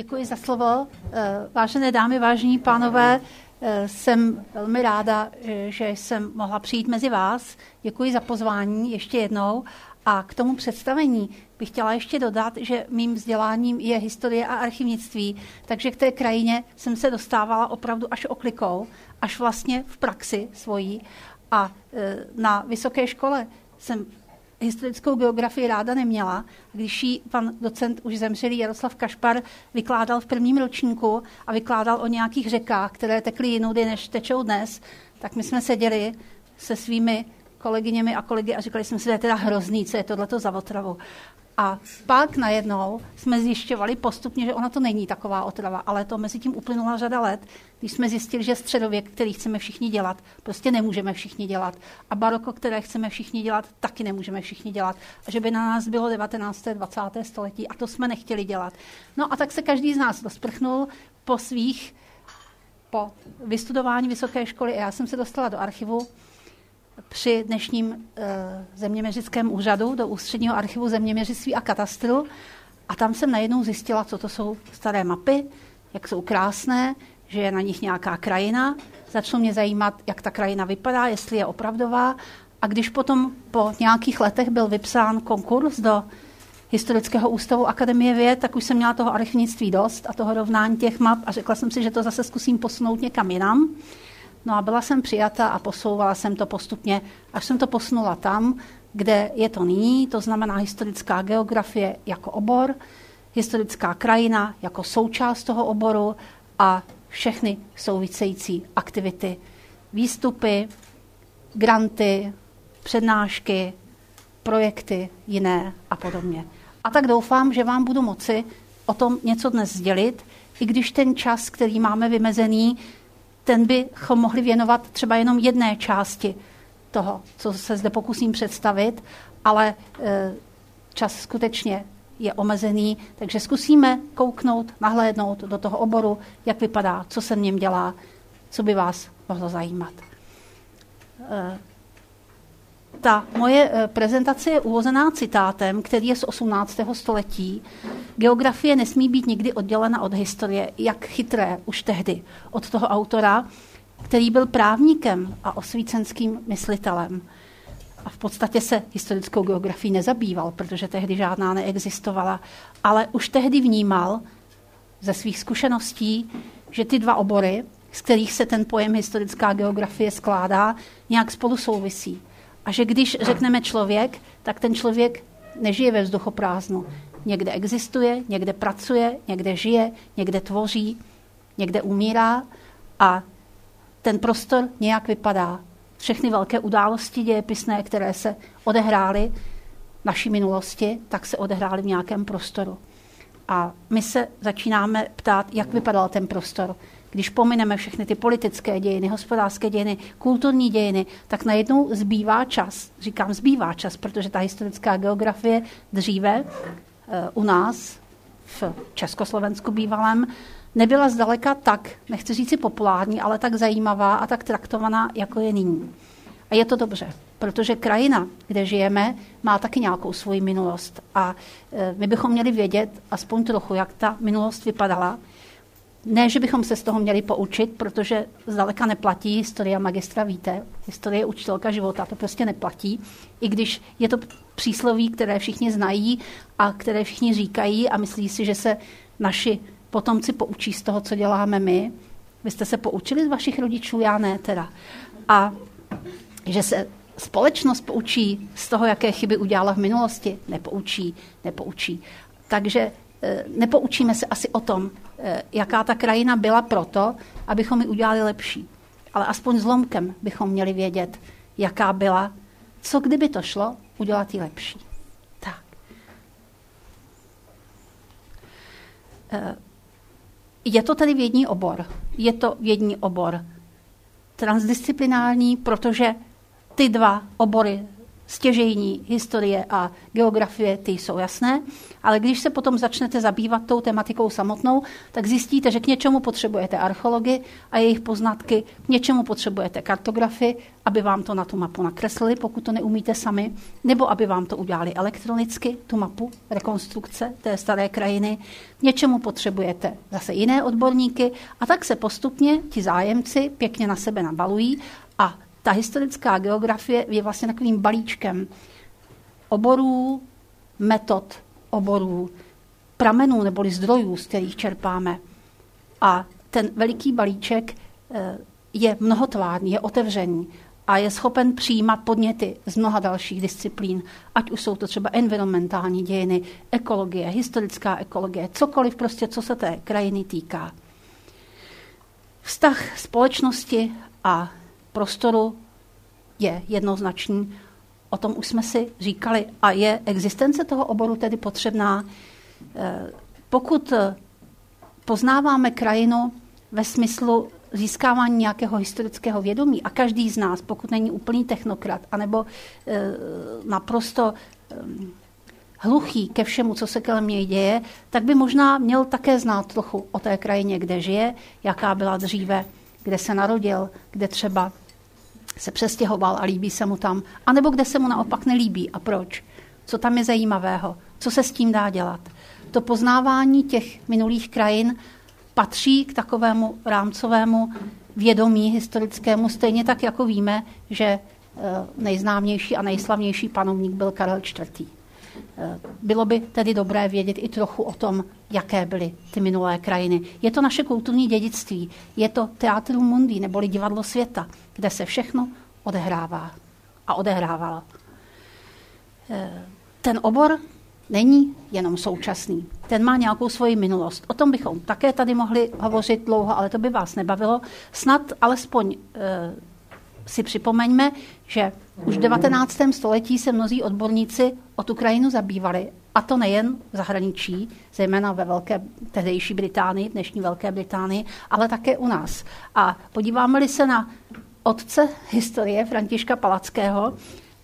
Děkuji za slovo. Eh, vážené dámy, vážení pánové, eh, jsem velmi ráda, eh, že jsem mohla přijít mezi vás. Děkuji za pozvání ještě jednou. A k tomu představení bych chtěla ještě dodat, že mým vzděláním je historie a archivnictví, takže k té krajině jsem se dostávala opravdu až oklikou, až vlastně v praxi svojí. A na vysoké škole jsem historickou geografii ráda neměla. Když jí pan docent už zemřelý Jaroslav Kašpar vykládal v prvním ročníku a vykládal o nějakých řekách, které tekly jinudy, než tečou dnes, tak my jsme seděli se svými kolegyněmi a kolegy a říkali jsme si, že je teda hrozný, co je tohleto za otravu. A pak najednou jsme zjišťovali postupně, že ona to není taková otrava, ale to mezi tím uplynula řada let, když jsme zjistili, že středověk, který chceme všichni dělat, prostě nemůžeme všichni dělat. A baroko, které chceme všichni dělat, taky nemůžeme všichni dělat. A že by na nás bylo 19. 20. století a to jsme nechtěli dělat. No a tak se každý z nás rozprchnul po svých, po vystudování vysoké školy. A já jsem se dostala do archivu při dnešním e, zeměměřickém úřadu do Ústředního archivu zeměměřictví a katastru a tam jsem najednou zjistila, co to jsou staré mapy, jak jsou krásné, že je na nich nějaká krajina. Začalo mě zajímat, jak ta krajina vypadá, jestli je opravdová. A když potom po nějakých letech byl vypsán konkurs do Historického ústavu Akademie věd, tak už jsem měla toho archivnictví dost a toho rovnání těch map a řekla jsem si, že to zase zkusím posunout někam jinam. No a byla jsem přijata a posouvala jsem to postupně, až jsem to posunula tam, kde je to nyní, to znamená historická geografie jako obor, historická krajina jako součást toho oboru a všechny související aktivity, výstupy, granty, přednášky, projekty jiné a podobně. A tak doufám, že vám budu moci o tom něco dnes sdělit, i když ten čas, který máme vymezený, ten bychom mohli věnovat třeba jenom jedné části toho, co se zde pokusím představit, ale e, čas skutečně je omezený, takže zkusíme kouknout, nahlédnout do toho oboru, jak vypadá, co se v něm dělá, co by vás mohlo zajímat. Ta moje e, prezentace je uvozená citátem, který je z 18. století. Geografie nesmí být nikdy oddělena od historie, jak chytré už tehdy od toho autora, který byl právníkem a osvícenským myslitelem. A v podstatě se historickou geografií nezabýval, protože tehdy žádná neexistovala, ale už tehdy vnímal ze svých zkušeností, že ty dva obory, z kterých se ten pojem historická geografie skládá, nějak spolu souvisí. A že když řekneme člověk, tak ten člověk nežije ve vzduchoprázdnu. Někde existuje, někde pracuje, někde žije, někde tvoří, někde umírá a ten prostor nějak vypadá. Všechny velké události dějepisné, které se odehrály v naší minulosti, tak se odehrály v nějakém prostoru. A my se začínáme ptát, jak vypadal ten prostor. Když pomineme všechny ty politické dějiny, hospodářské dějiny, kulturní dějiny, tak najednou zbývá čas. Říkám zbývá čas, protože ta historická geografie dříve eh, u nás v Československu bývalém nebyla zdaleka tak, nechci říct si populární, ale tak zajímavá a tak traktovaná, jako je nyní. A je to dobře, protože krajina, kde žijeme, má taky nějakou svoji minulost. A e, my bychom měli vědět aspoň trochu, jak ta minulost vypadala. Ne, že bychom se z toho měli poučit, protože zdaleka neplatí historie magistra víte, historie učitelka života, to prostě neplatí. I když je to přísloví, které všichni znají a které všichni říkají a myslí si, že se naši potomci poučí z toho, co děláme my. Vy jste se poučili z vašich rodičů, já ne teda. A že se společnost poučí z toho, jaké chyby udělala v minulosti, nepoučí, nepoučí. Takže e, nepoučíme se asi o tom, jaká ta krajina byla proto, abychom ji udělali lepší. Ale aspoň zlomkem bychom měli vědět, jaká byla, co kdyby to šlo, udělat ji lepší. Tak. E, je to tedy vědní obor. Je to vědní obor transdisciplinární, protože ty dva obory stěžejní historie a geografie, ty jsou jasné, ale když se potom začnete zabývat tou tematikou samotnou, tak zjistíte, že k něčemu potřebujete archeologii a jejich poznatky, k něčemu potřebujete kartografii, aby vám to na tu mapu nakreslili, pokud to neumíte sami, nebo aby vám to udělali elektronicky, tu mapu rekonstrukce té staré krajiny. K něčemu potřebujete zase jiné odborníky a tak se postupně ti zájemci pěkně na sebe nabalují ta historická geografie je vlastně takovým balíčkem oborů, metod oborů, pramenů neboli zdrojů, z kterých čerpáme. A ten veliký balíček eh, je mnohotvárný, je otevřený a je schopen přijímat podněty z mnoha dalších disciplín, ať už jsou to třeba environmentální dějiny, ekologie, historická ekologie, cokoliv prostě, co se té krajiny týká. Vztah společnosti a prostoru je jednoznačný. O tom už jsme si říkali. A je existence toho oboru tedy potřebná? Eh, pokud poznáváme krajinu ve smyslu získávání nějakého historického vědomí a každý z nás, pokud není úplný technokrat, anebo e, naprosto hluchý ke všemu, co se kolem něj děje, tak by možná měl také znát trochu o té krajině, kde žije, jaká byla dříve, kde se narodil, kde třeba se přestěhoval a líbí se mu tam, anebo kde se mu naopak nelíbí a proč. Co tam je zajímavého, co se s tím dá dělat. To poznávání těch minulých krajin patří k takovému rámcovému vědomí historickému, stejně tak, jako víme, že eh, nejznámější a nejslavnější panovník byl Karel IV. Eh, bylo by tedy dobré vědět i trochu o tom, jaké byly ty minulé krajiny. Je to naše kulturní dědictví, je to Teatrum Mundi, neboli divadlo světa, kde se všechno odehrává a odehrávalo. Eh, ten obor není jenom současný. Ten má nějakou svoji minulost. O tom bychom také tady mohli hovořit dlouho, ale to by vás nebavilo. Snad alespoň e, si připomeňme, že už v 19. století se mnozí odborníci o tu krajinu zabývali. A to nejen v zahraničí, zejména ve velké tehdejší Británii, dnešní Velké Británii, ale také u nás. A podíváme-li se na otce historie Františka Palackého,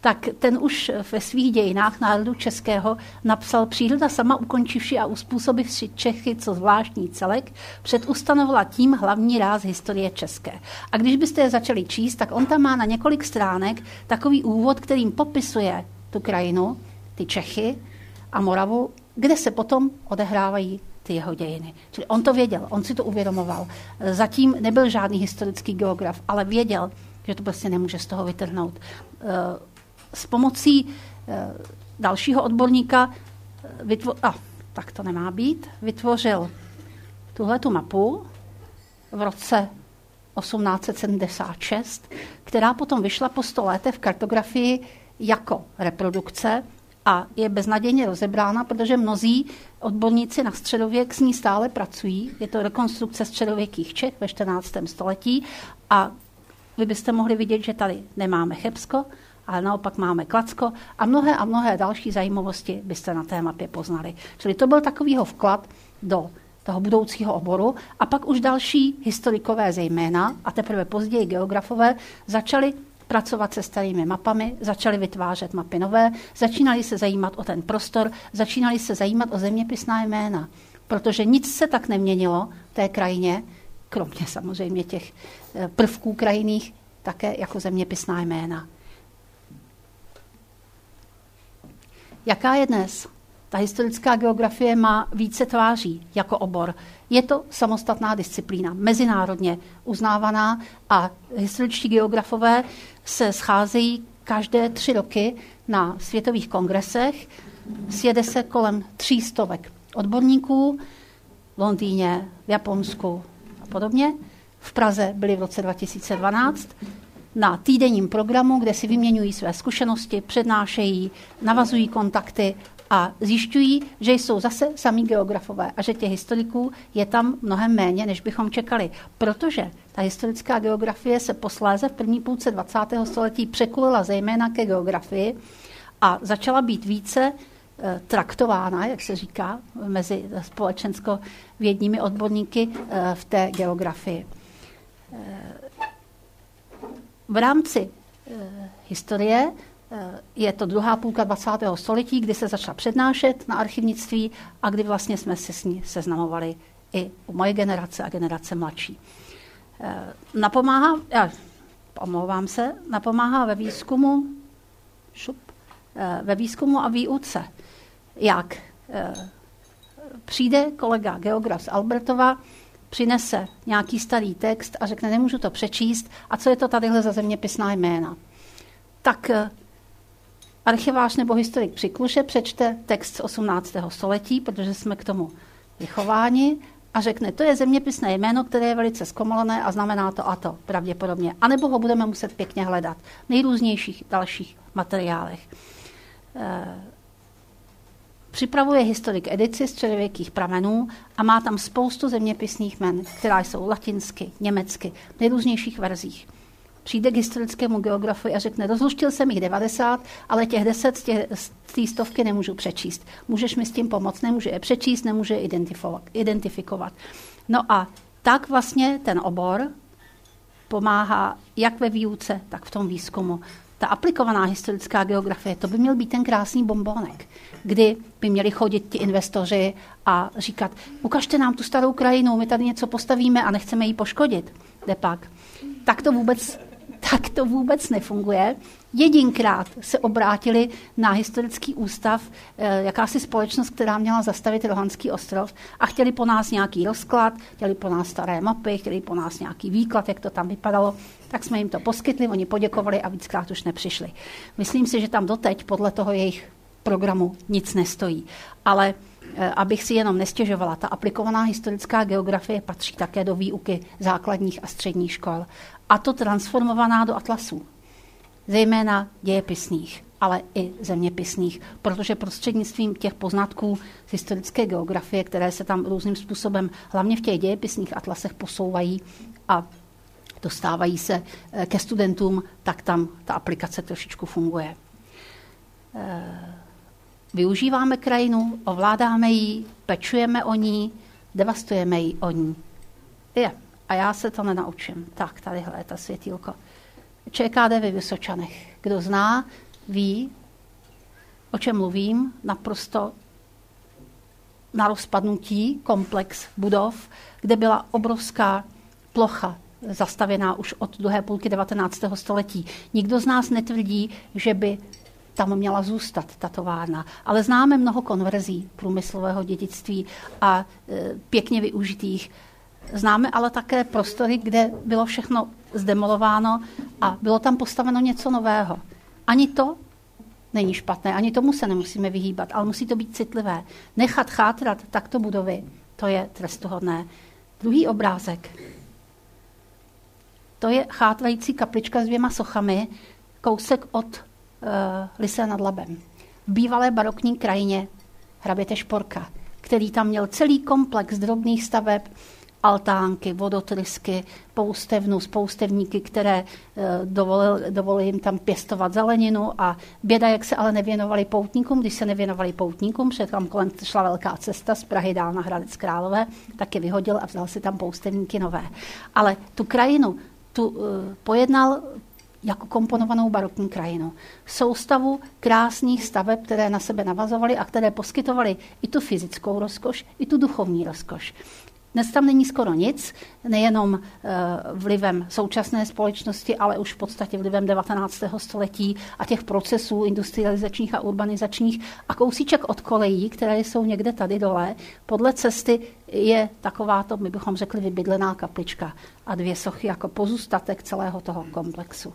tak ten už ve svých dějinách národu českého napsal příroda sama ukončivši a uspůsobivši Čechy co zvláštní celek, předustanovila tím hlavní ráz historie české. A když byste je začali číst, tak on tam má na několik stránek takový úvod, kterým popisuje tu krajinu, ty Čechy a Moravu, kde se potom odehrávají ty jeho dějiny. Čili on to věděl, on si to uvědomoval. Zatím nebyl žádný historický geograf, ale věděl, že to prostě nemůže z toho vytrhnout s pomocí eh, dalšího odborníka eh, vytvo- a, tak to nemá být, vytvořil tuhle tu mapu v roce 1876, která potom vyšla po 100 letech v kartografii jako reprodukce a je beznadějně rozebrána, protože mnozí odborníci na středověk s ní stále pracují. Je to rekonstrukce středověkých Čech ve 14. století a vy byste mohli vidět, že tady nemáme Chebsko, ale naopak máme Klacko a mnohé a mnohé další zajímavosti byste na té mapě poznali. Čili to byl takovýho vklad do toho budoucího oboru a pak už další historikové zejména a teprve později geografové začali pracovat se starými mapami, začali vytvářet mapy nové, začínali se zajímat o ten prostor, začínali se zajímat o zeměpisná jména, protože nic se tak neměnilo v té krajině, kromě samozřejmě těch eh, prvků krajinných, také jako zeměpisná jména. Jaká je dnes? Ta historická geografie má více tváří jako obor. Je to samostatná disciplína, mezinárodně uznávaná a historičtí geografové se scházejí každé tři roky na světových kongresech. Sjede se kolem tří stovek odborníků v Londýně, v Japonsku a podobně. V Praze byli v roce 2012 na týdenním programu, kde si vyměňují své zkušenosti, přednášejí, navazují kontakty a zjišťují, že jsou zase samí geografové a že těch historiků je tam mnohem méně, než bychom čekali. Protože ta historická geografie se posléze v první půlce 20. století překulila zejména ke geografii a začala být více eh, traktována, jak se říká, mezi společensko-vědními odborníky eh, v té geografii. V rámci e, historie Eh, je to druhá půlka 20. století, kdy se začala přednášet na archivnictví a kdy vlastně jsme se s ní seznamovali i u moje generace a generace mladší. Eh, napomáhá, já omlouvám se, napomáhá ve výzkumu, šup, ve výzkumu a výuce. Jak? Přijde kolega geograf z Albertova, přinese nějaký starý text a řekne, nemůžu to přečíst, a co je to tadyhle za zeměpisná jména. Tak archivář nebo historik při Kluše přečte text z 18. století, protože jsme k tomu vychováni a řekne, to je zeměpisné jméno, které je velice zkomalené a znamená to a to pravděpodobně. A nebo ho budeme muset pěkně hledat v nejrůznějších dalších materiálech. Připravuje historik edici středověkých pramenů a má tam spoustu zeměpisných jmen, která jsou latinsky, německy, v nejrůznějších verzích přijde k historickému geografu a řekne, rozluštil jsem jich 90, ale těch 10 z té stovky nemůžu přečíst. Můžeš mi s tím pomoct? Nemůže je přečíst, nemůže je identifikovat. No a tak vlastně ten obor pomáhá jak ve výuce, tak v tom výzkumu. Ta aplikovaná historická geografie, to by měl být ten krásný bombonek, kdy by měli chodit ti investoři a říkat, ukažte nám tu starou krajinu, my tady něco postavíme a nechceme ji poškodit. Kde pak? Tak to vůbec tak to vůbec nefunguje. Jedinkrát se obrátili na historický ústav, eh, jakási společnost, která měla zastavit Rohanský ostrov a chtěli po nás nějaký rozklad, chtěli po nás staré mapy, chtěli po nás nějaký výklad, jak to tam vypadalo. Tak jsme jim to poskytli, oni poděkovali a víckrát už nepřišli. Myslím si, že tam doteď podle toho jejich programu nic nestojí. Ale eh, abych si jenom nestěžovala, ta aplikovaná historická geografie patří také do výuky základních a středních škol a to transformovaná do atlasů, zejména dějepisných, ale i zeměpisných, protože prostřednictvím těch poznatků z historické geografie, které se tam různým způsobem, hlavně v těch dějepisných atlasech, posouvají a dostávají se eh, ke studentům, tak tam ta aplikace trošičku funguje. Využíváme krajinu, ovládáme ji, pečujeme o ní, devastujeme ji o ní. Je. A já se to nenaučím. Tak, tadyhle je ta světílko. ČKD ve Vysočanech. Kdo zná, ví, o čem mluvím. Naprosto na rozpadnutí komplex budov, kde byla obrovská plocha zastavěná už od druhé půlky 19. století. Nikdo z nás netvrdí, že by tam měla zůstat ta továrna. Ale známe mnoho konverzí průmyslového dědictví a e, pěkně využitých Známe ale také prostory, kde bylo všechno zdemolováno a bylo tam postaveno něco nového. Ani to není špatné, ani tomu se nemusíme vyhýbat, ale musí to být citlivé. Nechat chátrat takto budovy, to je trestuhodné. Druhý obrázek. To je chátrající kaplička s dvěma sochami, kousek od Lise nad Labem. V bývalé barokní krajině hraběte Šporka, který tam měl celý komplex drobných staveb, altánky, vodotrysky, poustevnu, spoustevníky, které eh, dovolil, dovolili jim tam pěstovat zeleninu a běda, jak se ale nevěnovali poutníkům, když se nevěnovali poutníkům, protože tam kolem šla velká cesta z Prahy dál na Hradec Králové, tak je vyhodil a vzal si tam poustevníky nové. Ale tu krajinu, tu uh, pojednal jako komponovanou barokní krajinu. Soustavu krásných staveb, které na sebe navazovaly a které poskytovaly i tu fyzickou rozkoš, i tu duchovní rozkoš. Dnes tam není skoro nic, nejenom eh, vlivem současné společnosti, ale už v podstatě vlivem 19. století a těch procesů industrializačních a urbanizačních a kousíček od kolejí, které jsou někde tady dole. Podle cesty je takováto, my bychom řekli, vybydlená kaplička a dvě sochy jako pozůstatek celého toho komplexu.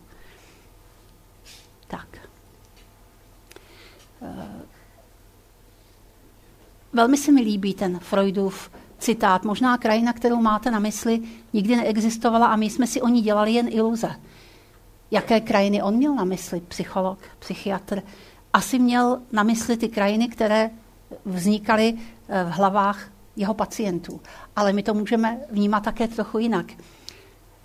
Tak. Eh, velmi se mi líbí ten Freudův citát, možná krajina, kterou máte na mysli, nikdy neexistovala a my jsme si o ní dělali jen iluze. Jaké krajiny on měl na mysli, psycholog, psychiatr? Asi měl na mysli ty krajiny, které vznikaly eh, v hlavách jeho pacientů. Ale my to můžeme vnímat také trochu jinak.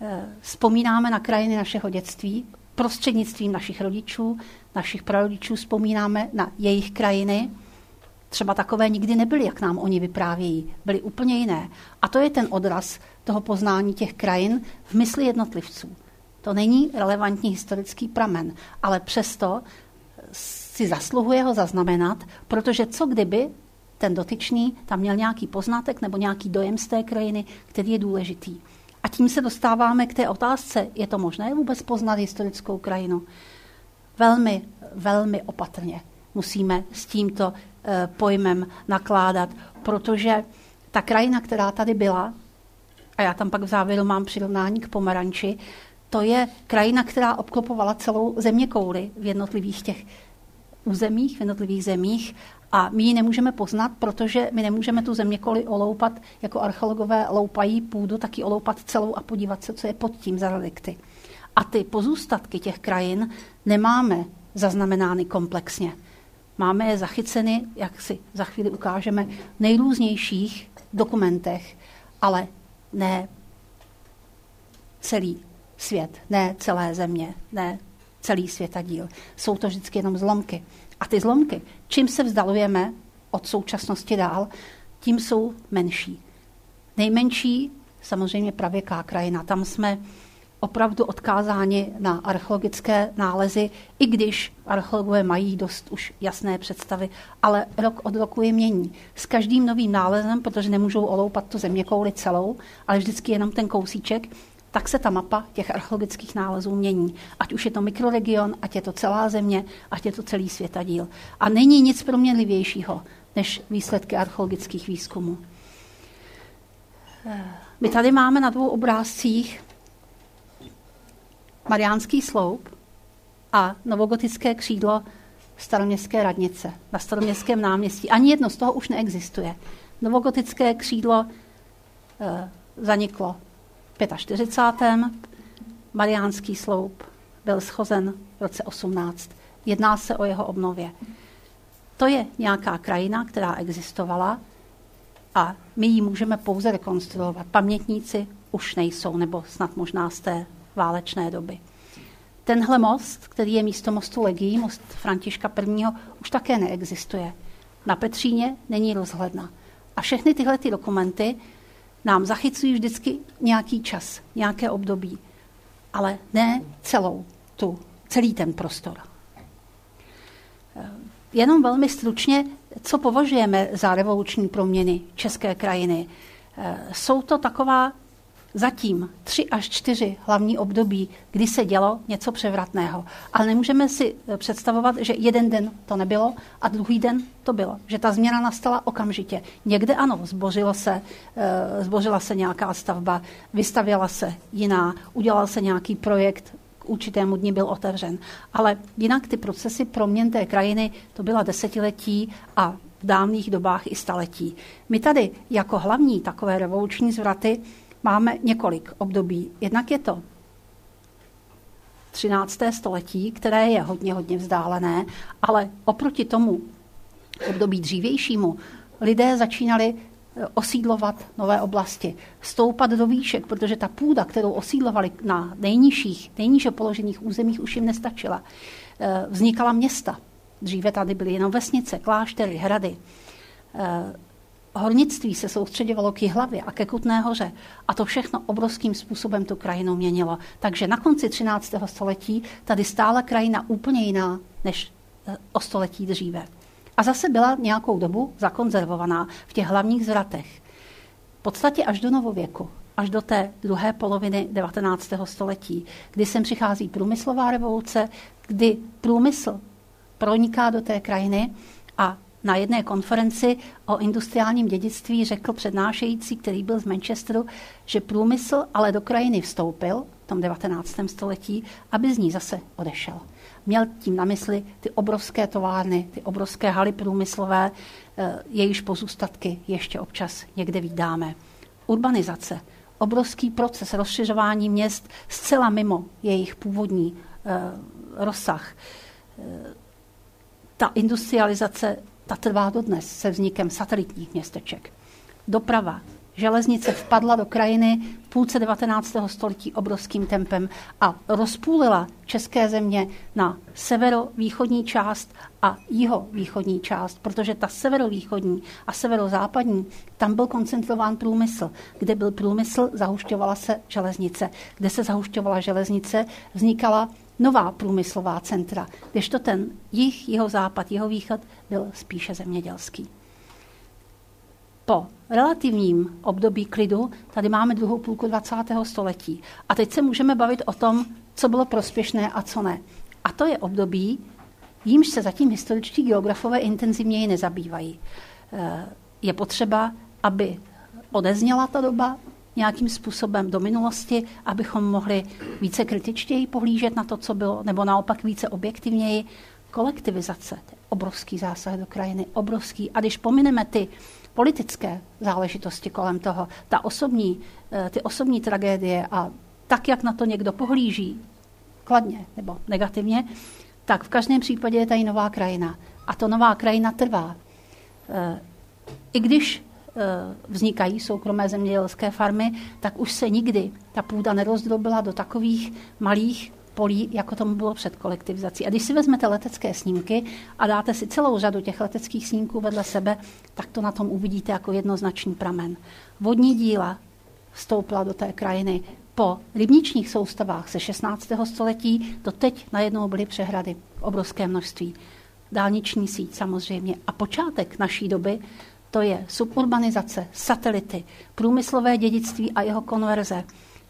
Eh, vzpomínáme na krajiny našeho dětství, prostřednictvím našich rodičů, našich prarodičů vzpomínáme na jejich krajiny, třeba takové nikdy nebyly, jak nám oni vyprávějí. Byly úplně jiné. A to je ten odraz toho poznání těch krajin v mysli jednotlivců. To není relevantní historický pramen, ale přesto si zasluhuje ho zaznamenat, protože co kdyby ten dotyčný tam měl nějaký poznatek nebo nějaký dojem z té krajiny, který je důležitý. A tím se dostáváme k té otázce, je to možné vůbec poznat historickou krajinu? Velmi, velmi opatrně musíme s tímto eh, pojmem nakládat, protože ta krajina, která tady byla, a já tam pak v závěru mám přirovnání k pomeranči, to je krajina, která obklopovala celou země kouly v jednotlivých těch územích, v jednotlivých zemích a my ji nemůžeme poznat, protože my nemůžeme tu země koli oloupat, jako archeologové loupají půdu, taky oloupat celou a podívat se, co je pod tím za relikty. A ty pozůstatky těch krajin nemáme zaznamenány komplexně. Máme je zachyceny, jak si za chvíli ukážeme, v nejrůznějších dokumentech, ale ne celý svět, ne celé země, ne celý světadíl. Jsou to vždycky jenom zlomky. A ty zlomky, čím se vzdalujeme od současnosti dál, tím jsou menší. Nejmenší samozřejmě pravěká krajina. Tam jsme opravdu odkázáni na archeologické nálezy, i když archeologové mají dost už jasné představy, ale rok od roku je mění. S každým novým nálezem, protože nemůžou oloupat tu zeměkouli celou, ale vždycky jenom ten kousíček, tak se ta mapa těch archeologických nálezů mění. Ať už je to mikroregion, ať je to celá země, ať je to celý světadíl. A není nic proměnlivějšího než výsledky archeologických výzkumů. My tady máme na dvou obrázcích Mariánský sloup a novogotické křídlo staroměstské radnice na staroměstském náměstí. Ani jedno z toho už neexistuje. Novogotické křídlo e, zaniklo 45. Mariánský sloup byl schozen v roce 18. Jedná se o jeho obnově. To je nějaká krajina, která existovala a my ji můžeme pouze rekonstruovat. Pamětníci už nejsou, nebo snad možná z té válečné doby. Tenhle most, který je místo mostu Legí, most Františka I., už také neexistuje. Na Petříně není rozhledna. A všechny tyhle ty dokumenty nám zachycují vždycky nějaký čas, nějaké období, ale ne celou tu, celý ten prostor. Jenom velmi stručně, co považujeme za revoluční proměny české krajiny. Jsou to taková zatím tři až čtyři hlavní období, kdy se dělo něco převratného. Ale nemůžeme si eh, představovat, že jeden den to nebylo a druhý den to bylo. Že ta změna nastala okamžitě. Někde ano, zbořilo se, eh, zbořila se nějaká stavba, vystavěla se jiná, udělal se nějaký projekt, určitému dni byl otevřen. Ale jinak ty procesy proměn té krajiny, to byla desetiletí a v dávných dobách i staletí. My tady jako hlavní takové revoluční zvraty máme několik období. Jednak je to 13. století, které je hodně, hodně vzdálené, ale oproti tomu období dřívějšímu lidé začínali eh, osídlovat nové oblasti, stoupat do výšek, protože ta půda, kterou osídlovali na nejnižších, nejníže položených územích, už jim nestačila. Eh, vznikala města. Dříve tady byly jenom vesnice, kláštery, hrady. Hornictví se soustředěvalo k hlavě a ke Kutné hoře a to všechno obrovským způsobem tu krajinu měnilo. Takže na konci 13. století tady stála krajina úplně jiná než eh, o století dříve. A zase byla nějakou dobu zakonzervovaná v těch hlavních zvratech. V podstatě až do novověku, až do té druhé poloviny 19. století, kdy sem přichází průmyslová revoluce, kdy průmysl proniká do té krajiny a na jedné konferenci o industriálním dědictví řekl přednášející, který byl z Manchesteru, že průmysl ale do krajiny vstoupil v tom 19. století, aby z ní zase odešel. Měl tím na mysli ty obrovské továrny, ty obrovské haly průmyslové, eh, jejíž pozůstatky ještě občas někde vydáme. Urbanizace, obrovský proces rozšiřování měst zcela mimo jejich původní eh, rozsah. Eh, ta industrializace ta trvá dodnes se vznikem satelitních městeček. Doprava. Železnice vpadla do krajiny v půlce 19. století obrovským tempem a rozpůlila české země na severovýchodní část a jihovýchodní část, protože ta severovýchodní a severozápadní, tam byl koncentrován průmysl. Kde byl průmysl, zahušťovala se železnice. Kde se zahušťovala železnice, vznikala nová průmyslová centra, kdežto ten jich, jeho západ, jeho východ byl spíše zemědělský. Po relativním období klidu tady máme druhou půlku 20. století. A teď se můžeme bavit o tom, co bylo prospěšné a co ne. A to je období, jímž se zatím historičtí geografové intenzivněji nezabývají. Eh, je potřeba, aby odezněla ta doba nějakým způsobem do minulosti, abychom mohli více kritičtěji pohlížet na to, co bylo, nebo naopak více objektivněji. Kolektivizace, obrovský zásah do krajiny, obrovský. A když pomineme ty politické záležitosti kolem toho, ta osobní, eh, ty osobní tragédie a tak, jak na to někdo pohlíží, kladně nebo negativně, tak v každém případě je tady nová krajina. A to nová krajina trvá. Eh, I když vznikají soukromé zemědělské farmy, tak už se nikdy ta půda nerozdrobila do takových malých polí, jako tomu bylo před kolektivizací. A když si vezmete letecké snímky a dáte si celou řadu těch leteckých snímků vedle sebe, tak to na tom uvidíte jako jednoznačný pramen. Vodní díla vstoupila do té krajiny po rybničních soustavách ze 16. století do teď najednou byly přehrady obrovské množství. Dálniční síť samozřejmě. A počátek naší doby to je suburbanizace, satelity, průmyslové dědictví a jeho konverze.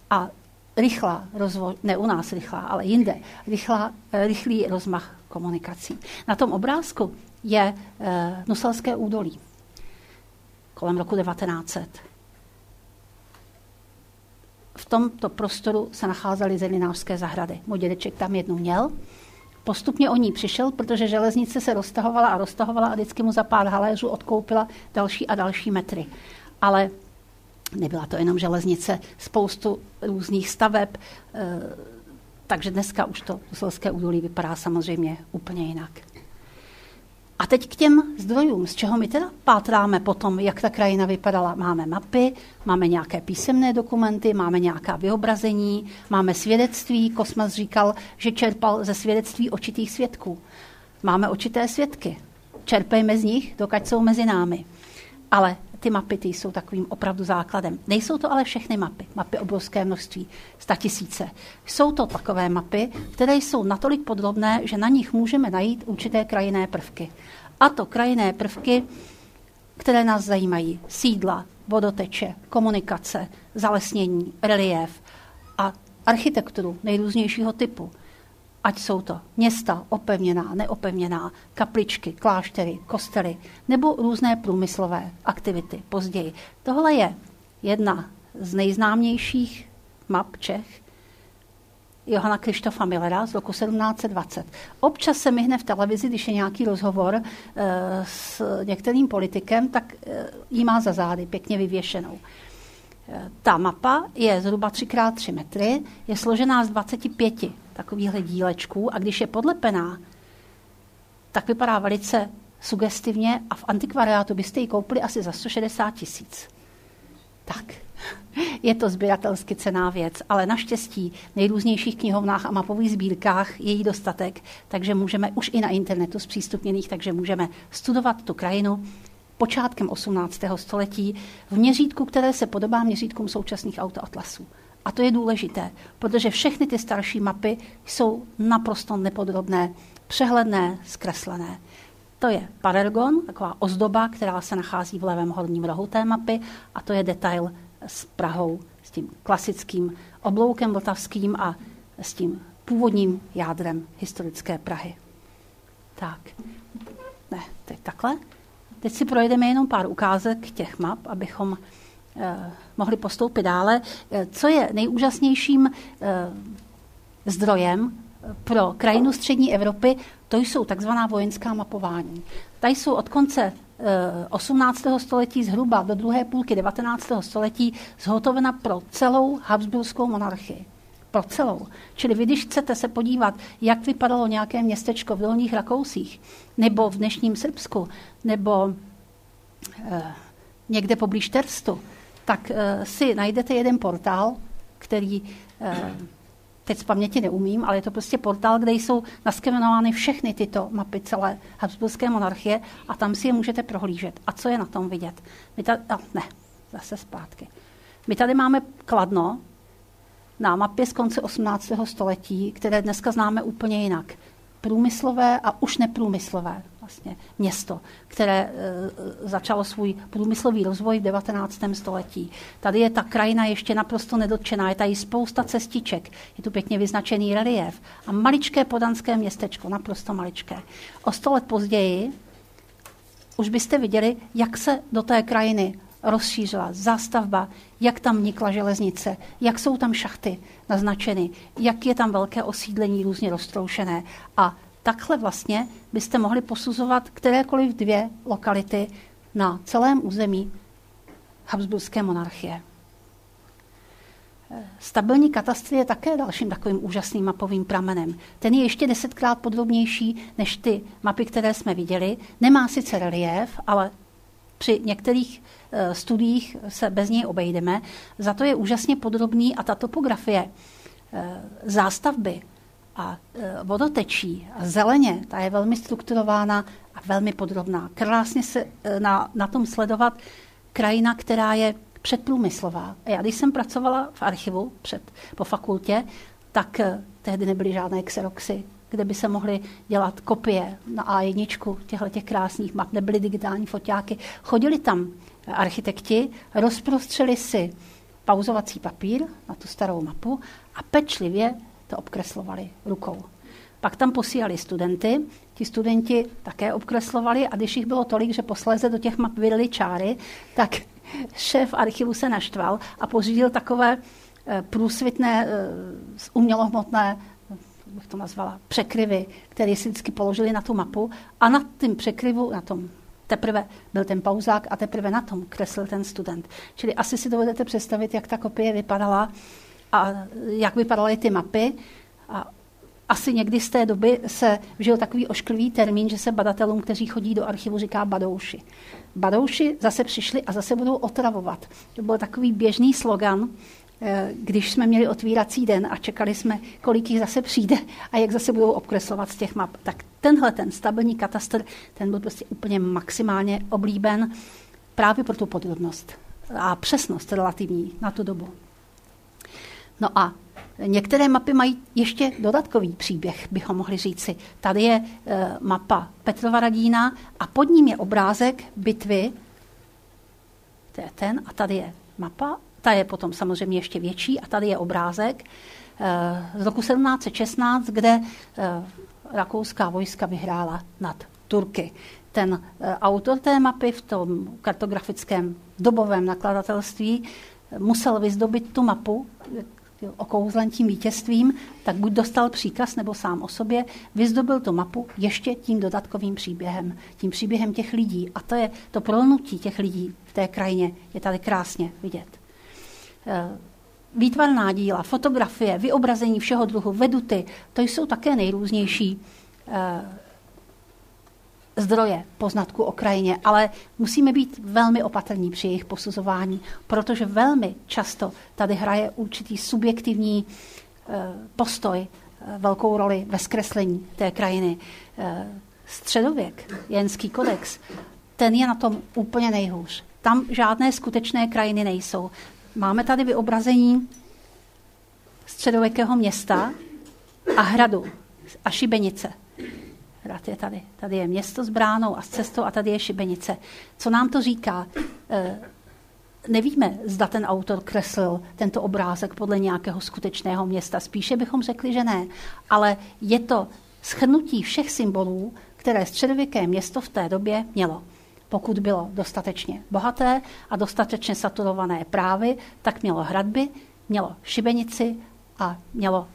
A rychlá rozvoj, ne u nás rychlá, ale jinde, rychlá, eh, rychlý rozmach komunikací. Na tom obrázku je e, Nuselské údolí kolem roku 1900. V tomto prostoru se nacházely zelinářské zahrady. Můj dědeček tam jednu měl. Postupně o ní přišel, protože železnice se roztahovala a roztahovala a vždycky mu za pár haléřů odkoupila další a další metry. Ale Nebyla to jenom železnice, spoustu různých staveb, eh, takže dneska už to Duselské údolí vypadá samozřejmě úplně jinak. A teď k těm zdrojům, z čeho my teda pátráme potom, jak ta krajina vypadala. Máme mapy, máme nějaké písemné dokumenty, máme nějaká vyobrazení, máme svědectví. Kosmas říkal, že čerpal ze svědectví očitých svědků. Máme očité svědky. Čerpejme z nich, dokud jsou mezi námi. Ale ty mapy ty jsou takovým opravdu základem. Nejsou to ale všechny mapy, mapy obrovské množství, tisíce. Jsou to takové mapy, které jsou natolik podrobné, že na nich můžeme najít určité krajinné prvky. A to krajinné prvky, které nás zajímají. Sídla, vodoteče, komunikace, zalesnění, relief a architekturu nejrůznějšího typu ať jsou to města opevněná, neopevněná, kapličky, kláštery, kostely nebo různé průmyslové aktivity později. Tohle je jedna z nejznámějších map Čech, Johana Krištofa Millera z roku 1720. Občas se myhne v televizi, když je nějaký rozhovor e, s některým politikem, tak e, jí má za zády pěkně vyvěšenou. Ta mapa je zhruba 3x3 metry, je složená z 25 takovýchhle dílečků a když je podlepená, tak vypadá velice sugestivně a v antikvariátu byste ji koupili asi za 160 tisíc. Tak, je to sběratelsky cená věc, ale naštěstí v nejrůznějších knihovnách a mapových sbírkách je jí dostatek, takže můžeme už i na internetu zpřístupněných, takže můžeme studovat tu krajinu počátkem 18. století v měřítku, které se podobá měřítkům současných autoatlasů. A to je důležité, protože všechny ty starší mapy jsou naprosto nepodrobné, přehledné, zkreslené. To je parergon, taková ozdoba, která se nachází v levém horním rohu té mapy a to je detail s Prahou, s tím klasickým obloukem vltavským a s tím původním jádrem historické Prahy. Tak, ne, teď takhle. Teď si projedeme jenom pár ukázek těch map, abychom Eh, mohli postoupit dále. Eh, co je nejúžasnějším eh, zdrojem pro krajinu střední Evropy, to jsou takzvaná vojenská mapování. Tady jsou od konce 18. století zhruba do druhé půlky 19. století zhotovena pro celou Habsburskou monarchii. Pro celou. Čili vy, když chcete se podívat, jak vypadalo nějaké městečko v Dolních Rakousích, nebo v dnešním Srbsku, nebo eh, někde poblíž Terstu, tak uh, si najdete jeden portál, který uh, teď z paměti neumím, ale je to prostě portál, kde jsou naskenenovány všechny tyto mapy celé Habsburské monarchie a tam si je můžete prohlížet. A co je na tom vidět? My tady, a ne, zase zpátky. My tady máme Kladno, na mapě z konce 18. století, které dneska známe úplně jinak. Průmyslové a už neprůmyslové vlastně město, které e, začalo svůj průmyslový rozvoj v 19. století. Tady je ta krajina ještě naprosto nedotčená, je tady spousta cestiček, je tu pěkně vyznačený relief a maličké podanské městečko, naprosto maličké. O sto let později už byste viděli, jak se do té krajiny rozšířila zástavba, jak tam vnikla železnice, jak jsou tam šachty naznačeny, jak je tam velké osídlení různě roztroušené. A takhle vlastně byste mohli posuzovat kterékoliv dvě lokality na celém území Habsburské monarchie. Stabilní katastr je také dalším takovým úžasným mapovým pramenem. Ten je ještě desetkrát podrobnější než ty mapy, které jsme viděli. Nemá sice relief, ale při některých studiích se bez něj obejdeme. Za to je úžasně podrobný a ta topografie uh, zástavby a uh, vodotečí a zeleně, ta je velmi strukturována a velmi podrobná. Krásně se na, na tom sledovat krajina, která je předprůmyslová. Já, když jsem pracovala v archivu před, po fakultě, tak tehdy nebyly žádné xeroxy, kde by se mohly dělat kopie na A1 těchto těch krásných map, nebyly digitální foťáky. Chodili tam architekti, rozprostřeli si pauzovací papír na tu starou mapu a pečlivě to obkreslovali rukou. Pak tam posílali studenty, ti studenti také obkreslovali a když jich bylo tolik, že posléze do těch map vydali čáry, tak šéf archivu se naštval a pořídil takové eh, průsvitné, eh, umělohmotné bych to nazvala, překryvy, které si vždycky položili na tu mapu a na tím překryvu, na tom teprve byl ten pauzák a teprve na tom kreslil ten student. Čili asi si dovedete představit, jak ta kopie vypadala a jak vypadaly ty mapy. A asi někdy z té doby se vžil takový ošklivý termín, že se badatelům, kteří chodí do archivu, říká badouši. Badouši zase přišli a zase budou otravovat. To byl takový běžný slogan, když jsme měli otvírací den a čekali jsme, kolik jich zase přijde a jak zase budou obkreslovat z těch map, tak tenhle ten stabilní katastr, ten byl prostě úplně maximálně oblíben právě pro tu podrobnost a přesnost relativní na tu dobu. No a některé mapy mají ještě dodatkový příběh, bychom mohli říci. Tady je e, mapa Petrova Radína a pod ním je obrázek bitvy, to je ten, a tady je mapa ta je potom samozřejmě ještě větší a tady je obrázek eh, z roku 1716, kde eh, rakouská vojska vyhrála nad Turky. Ten eh, autor té mapy v tom kartografickém dobovém nakladatelství musel vyzdobit tu mapu okouzlen tím vítězstvím, tak buď dostal příkaz nebo sám o sobě, vyzdobil tu mapu ještě tím dodatkovým příběhem, tím příběhem těch lidí. A to je to prolnutí těch lidí v té krajině, je tady krásně vidět. Eh, výtvarná díla, fotografie, vyobrazení všeho druhu, veduty, to jsou také nejrůznější eh, zdroje poznatku o krajině, ale musíme být velmi opatrní při jejich posuzování, protože velmi často tady hraje určitý subjektivní eh, postoj velkou roli ve zkreslení té krajiny. Středověk, jenský kodex, ten je na tom úplně nejhůř. Tam žádné skutečné krajiny nejsou. Máme tady vyobrazení středověkého města a hradu a šibenice. Hrad je tady. Tady je město s bránou a s cestou a tady je šibenice. Co nám to říká? E, nevíme, zda ten autor kreslil tento obrázek podle nějakého skutečného města. Spíše bychom řekli, že ne. Ale je to schrnutí všech symbolů, které středověké město v té době mělo. Pokud bylo dostatečně bohaté a dostatečně saturované právy, tak mělo hradby, mělo šibenici a mělo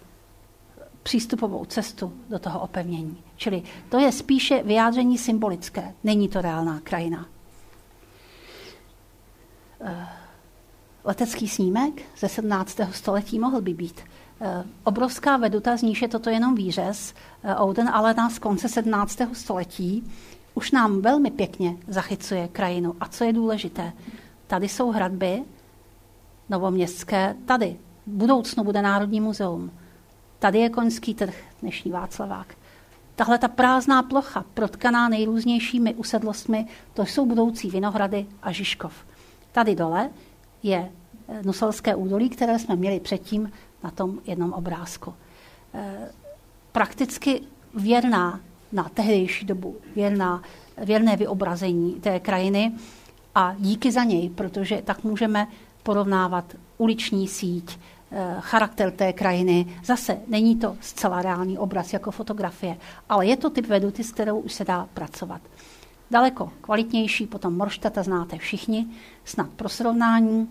přístupovou cestu do toho opevnění. Čili to je spíše vyjádření symbolické, není to reálná krajina. Eh, letecký snímek ze 17. století mohl by být. Eh, obrovská veduta, z níž je toto jenom výřez, eh, Ouden ale nás z konce 17. století už nám velmi pěkně zachycuje krajinu. A co je důležité? Tady jsou hradby novoměstské, tady. V budoucnu bude Národní muzeum. Tady je koňský trh, dnešní Václavák. Tahle ta prázdná plocha, protkaná nejrůznějšími usedlostmi, to jsou budoucí Vinohrady a Žižkov. Tady dole je Nuselské údolí, které jsme měli předtím na tom jednom obrázku. Eh, prakticky věrná na tehdejší dobu, věrná, věrné vyobrazení té krajiny a díky za něj, protože tak můžeme porovnávat uliční síť, eh, charakter té krajiny. Zase není to zcela reálný obraz jako fotografie, ale je to typ veduty, s kterou už se dá pracovat. Daleko kvalitnější, potom Morštata znáte všichni, snad pro srovnání.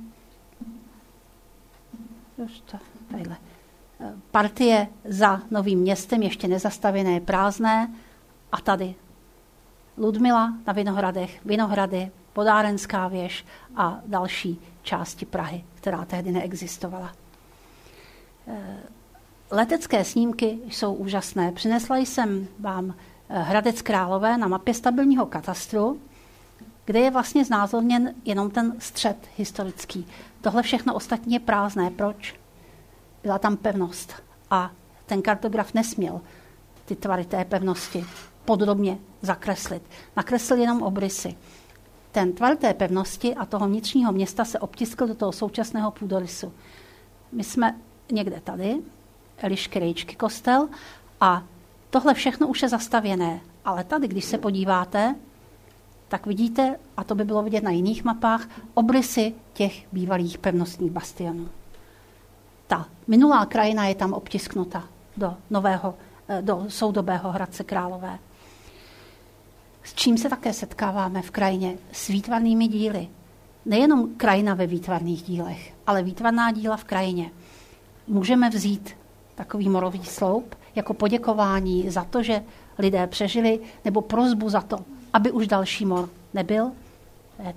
Eh, partie za novým městem, ještě nezastavěné, prázdné. A tady Ludmila na Vinohradech, Vinohrady, Podárenská věž a další části Prahy, která tehdy neexistovala. Eh, letecké snímky jsou úžasné. Přinesla jsem vám eh, Hradec Králové na mapě stabilního katastru, kde je vlastně znázorněn jenom ten střed historický. Tohle všechno ostatně je prázdné. Proč? Byla tam pevnost a ten kartograf nesměl ty tvary té pevnosti podrobně zakreslit. Nakreslil jenom obrysy. Ten tvar té pevnosti a toho vnitřního města se obtiskl do toho současného půdorysu. My jsme někde tady, Elišky Rejčky kostel, a tohle všechno už je zastavěné. Ale tady, když se podíváte, tak vidíte, a to by bylo vidět na jiných mapách, obrysy těch bývalých pevnostních bastionů. Ta minulá krajina je tam obtisknuta do nového, eh, do soudobého Hradce Králové. S čím se také setkáváme v krajině? S výtvarnými díly. Nejenom krajina ve výtvarných dílech, ale výtvarná díla v krajině. Můžeme vzít takový morový sloup jako poděkování za to, že lidé přežili, nebo prozbu za to, aby už další mor nebyl.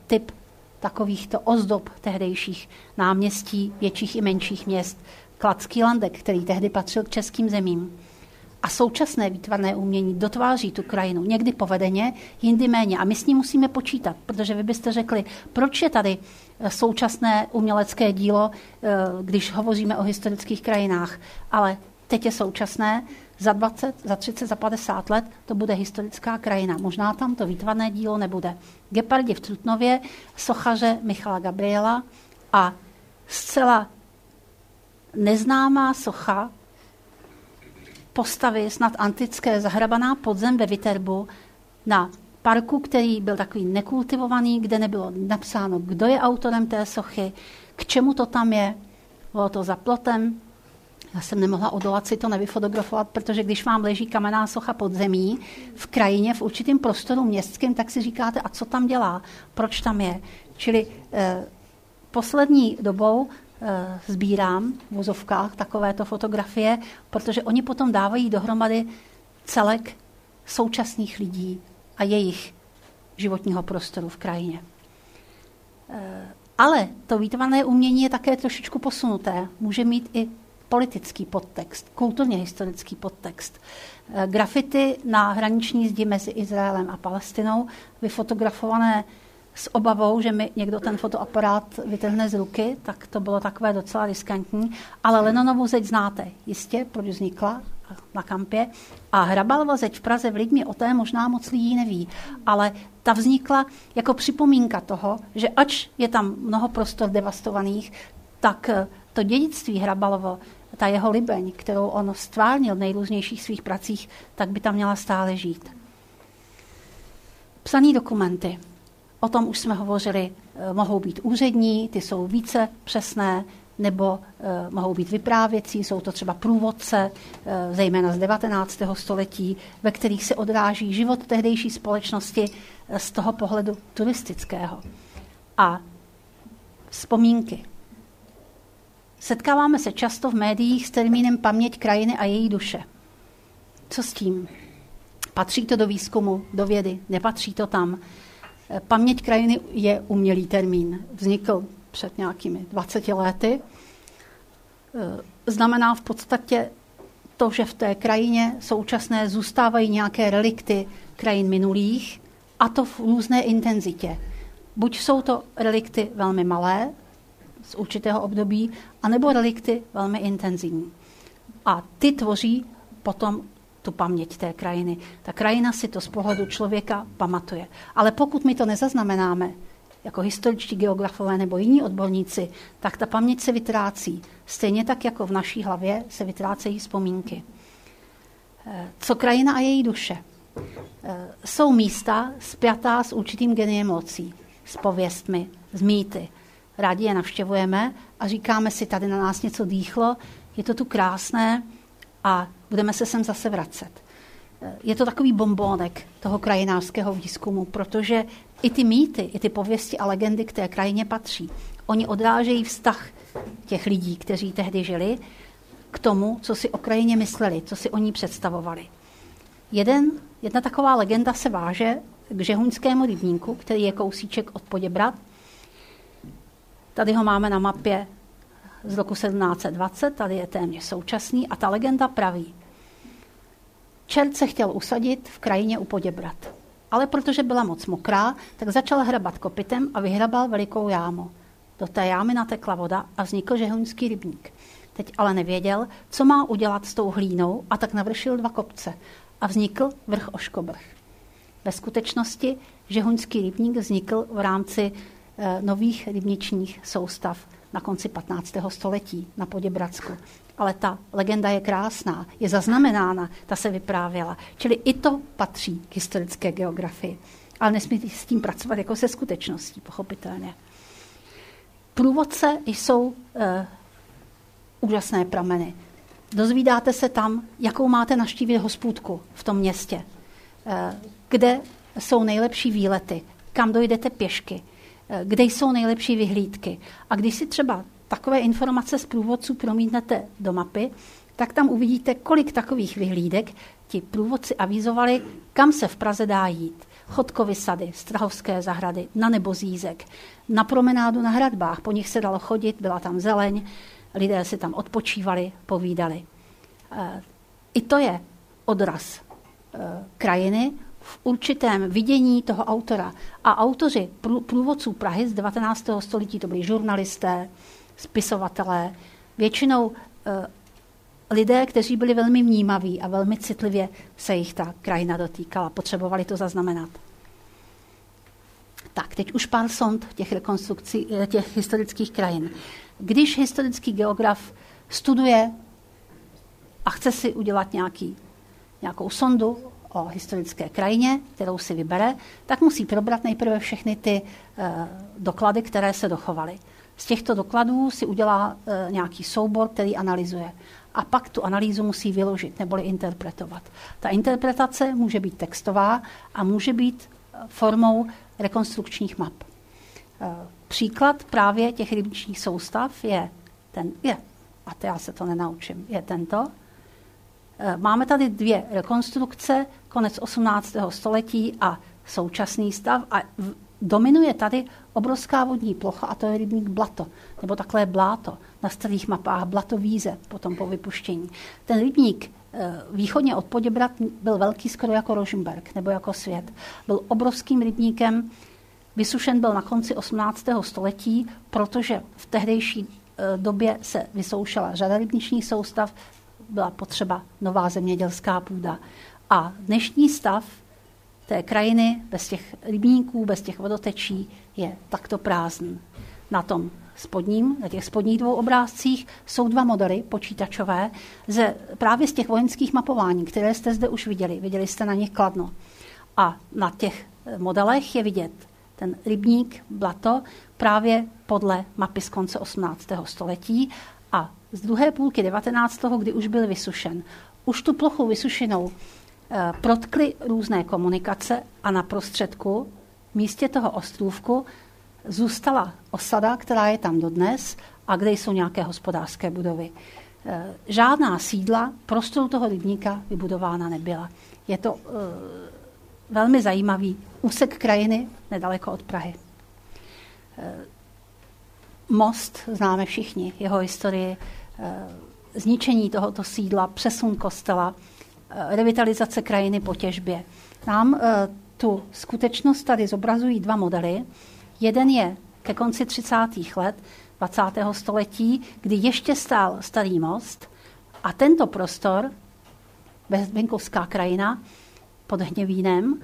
Typ takovýchto ozdob tehdejších náměstí větších i menších měst. Kladský landek, který tehdy patřil k českým zemím a současné výtvarné umění dotváří tu krajinu. Někdy povedeně, jindy méně. A my s ním musíme počítat, protože vy byste řekli, proč je tady eh, současné umělecké dílo, eh, když hovoříme o historických krajinách. Ale teď je současné, za 20, za 30, za 50 let to bude historická krajina. Možná tam to výtvarné dílo nebude. Gepardi v Trutnově, sochaře Michala Gabriela a zcela neznámá socha postavy, snad antické, zahrabaná podzem ve Viterbu na parku, který byl takový nekultivovaný, kde nebylo napsáno, kdo je autorem té sochy, k čemu to tam je. Bylo to za plotem. Já jsem nemohla odolat si to nevyfotografovat, protože když vám leží kamenná socha pod zemí v krajině, v určitém prostoru městském, tak si říkáte, a co tam dělá, proč tam je. Čili eh, poslední dobou sbírám v vozovkách takovéto fotografie, protože oni potom dávají dohromady celek současných lidí a jejich životního prostoru v krajině. Eh, ale to výtvarné umění je také trošičku posunuté. Může mít i politický podtext, kulturně historický podtext. Eh, grafity na hraniční zdi mezi Izraelem a Palestinou, vyfotografované s obavou, že mi někdo ten fotoaparát vytrhne z ruky, tak to bylo takové docela riskantní. Ale Lenonovu zeď znáte jistě, proč vznikla na kampě. A Hrabalova zeď v Praze v Lidmi o té možná moc lidí neví. Ale ta vznikla jako připomínka toho, že ač je tam mnoho prostor devastovaných, tak to dědictví Hrabalovo, ta jeho libeň, kterou on stvárnil v nejrůznějších svých pracích, tak by tam měla stále žít. Psaný dokumenty. O tom už jsme hovořili, eh, mohou být úřední, ty jsou více přesné, nebo eh, mohou být vyprávěcí, jsou to třeba průvodce, eh, zejména z 19. století, ve kterých se odráží život tehdejší společnosti z toho pohledu turistického. A vzpomínky. Setkáváme se často v médiích s termínem paměť krajiny a její duše. Co s tím? Patří to do výzkumu, do vědy? Nepatří to tam? Paměť krajiny je umělý termín. Vznikl před nějakými 20 lety. E, znamená v podstatě to, že v té krajině současné zůstávají nějaké relikty krajin minulých, a to v různé intenzitě. Buď jsou to relikty velmi malé, z určitého období, anebo relikty velmi intenzivní. A ty tvoří potom tu paměť té krajiny. Ta krajina si to z pohledu člověka pamatuje. Ale pokud my to nezaznamenáme, jako historičtí geografové nebo jiní odborníci, tak ta paměť se vytrácí. Stejně tak, jako v naší hlavě se vytrácejí vzpomínky. Eh, co krajina a její duše? Eh, jsou místa spjatá s určitým geniem mocí, s pověstmi, s mýty. Rádi je navštěvujeme a říkáme si, tady na nás něco dýchlo, je to tu krásné a budeme se sem zase vracet. Eh, je to takový bombónek toho krajinářského výzkumu, protože i ty mýty, i ty pověsti a legendy k té krajině patří. Oni odrážejí vztah těch lidí, kteří tehdy žili, k tomu, co si o krajině mysleli, co si o ní představovali. Jeden, jedna taková legenda se váže k Žehuňskému rybníku, který je kousíček od Poděbrat. Tady ho máme na mapě z roku 1720, tady je téměř současný a ta legenda praví. Čert se chtěl usadit v krajině u Poděbrat, ale protože byla moc mokrá, tak začal hrabat kopitem a vyhrabal velikou jámu. Do té jámy natekla voda a vznikl žehuňský rybník. Teď ale nevěděl, co má udělat s tou hlínou a tak navršil dva kopce a vznikl vrch Oškobrch. Ve skutečnosti žehuňský rybník vznikl v rámci e, nových rybničních soustav na konci 15. století na Poděbradsku. Ale ta legenda je krásná, je zaznamenána, ta se vyprávěla. Čili i to patří k historické geografii. Ale nesmí s tím pracovat jako se skutečností, pochopitelně. Průvodce jsou e, úžasné prameny. Dozvídáte se tam, jakou máte naštívit hospůdku v tom městě, eh, kde jsou nejlepší výlety, kam dojdete pěšky, kde jsou nejlepší vyhlídky. A když si třeba takové informace z průvodců promítnete do mapy, tak tam uvidíte, kolik takových vyhlídek ti průvodci avizovali, kam se v Praze dá jít. Chodkovy sady, Strahovské zahrady, na Nebozízek, na promenádu na hradbách, po nich se dalo chodit, byla tam zeleň, lidé si tam odpočívali, povídali. Eh, I to je odraz eh, krajiny v určitém vidění toho autora. A autoři průvodců Prahy z 19. století to byli žurnalisté, spisovatelé, většinou eh, lidé, kteří byli velmi vnímaví a velmi citlivě se jich ta krajina dotýkala. Potřebovali to zaznamenat. Tak, teď už pár sond těch rekonstrukcí, těch historických krajin. Když historický geograf studuje a chce si udělat nějaký, nějakou sondu o historické krajině, kterou si vybere, tak musí probrat nejprve všechny ty e, doklady, které se dochovaly. Z těchto dokladů si udělá e, nějaký soubor, který analyzuje. A pak tu analýzu musí vyložit neboli interpretovat. Ta interpretace může být textová a může být eh, formou rekonstrukčních map. Příklad právě těch rybničních soustav je ten, je, a to já se to nenaučím, je tento. E, máme tady dvě rekonstrukce, konec 18. století a současný stav a dominuje tady obrovská vodní plocha a to je rybník Blato, nebo takhle Bláto, na starých mapách Blato Víze, potom po vypuštění. Ten rybník e, východně od Poděbrat byl velký skoro jako Rožmberg, nebo jako svět. Byl obrovským rybníkem, Vysušen byl na konci 18. století, protože v tehdejší e, době se vysoušela řada rybničních soustav, byla potřeba nová zemědělská půda. A dnešní stav té krajiny bez těch rybníků, bez těch vodotečí je takto prázdný. Na tom spodním, na těch spodních dvou obrázcích jsou dva modely počítačové ze, právě z těch vojenských mapování, které jste zde už viděli. Viděli jste na nich kladno. A na těch modelech je vidět ten rybník, blato, právě podle mapy z konce 18. století z druhé půlky 19. kdy už byl vysušen. Už tu plochu vysušenou eh, protkly různé komunikace a na prostředku, místě toho ostrůvku, zůstala osada, která je tam dodnes a kde jsou nějaké hospodářské budovy. Eh, žádná sídla prostoru toho rybníka vybudována nebyla. Je to eh, velmi zajímavý úsek krajiny nedaleko od Prahy. Most známe všichni, jeho historii, zničení tohoto sídla, přesun kostela, eh, revitalizace krajiny po těžbě. Nám tu skutečnost tady zobrazují dva modely. Jeden je ke konci 30. let 20. století, kdy ještě stál starý most a tento prostor, venkovská krajina, pod Hněvínem.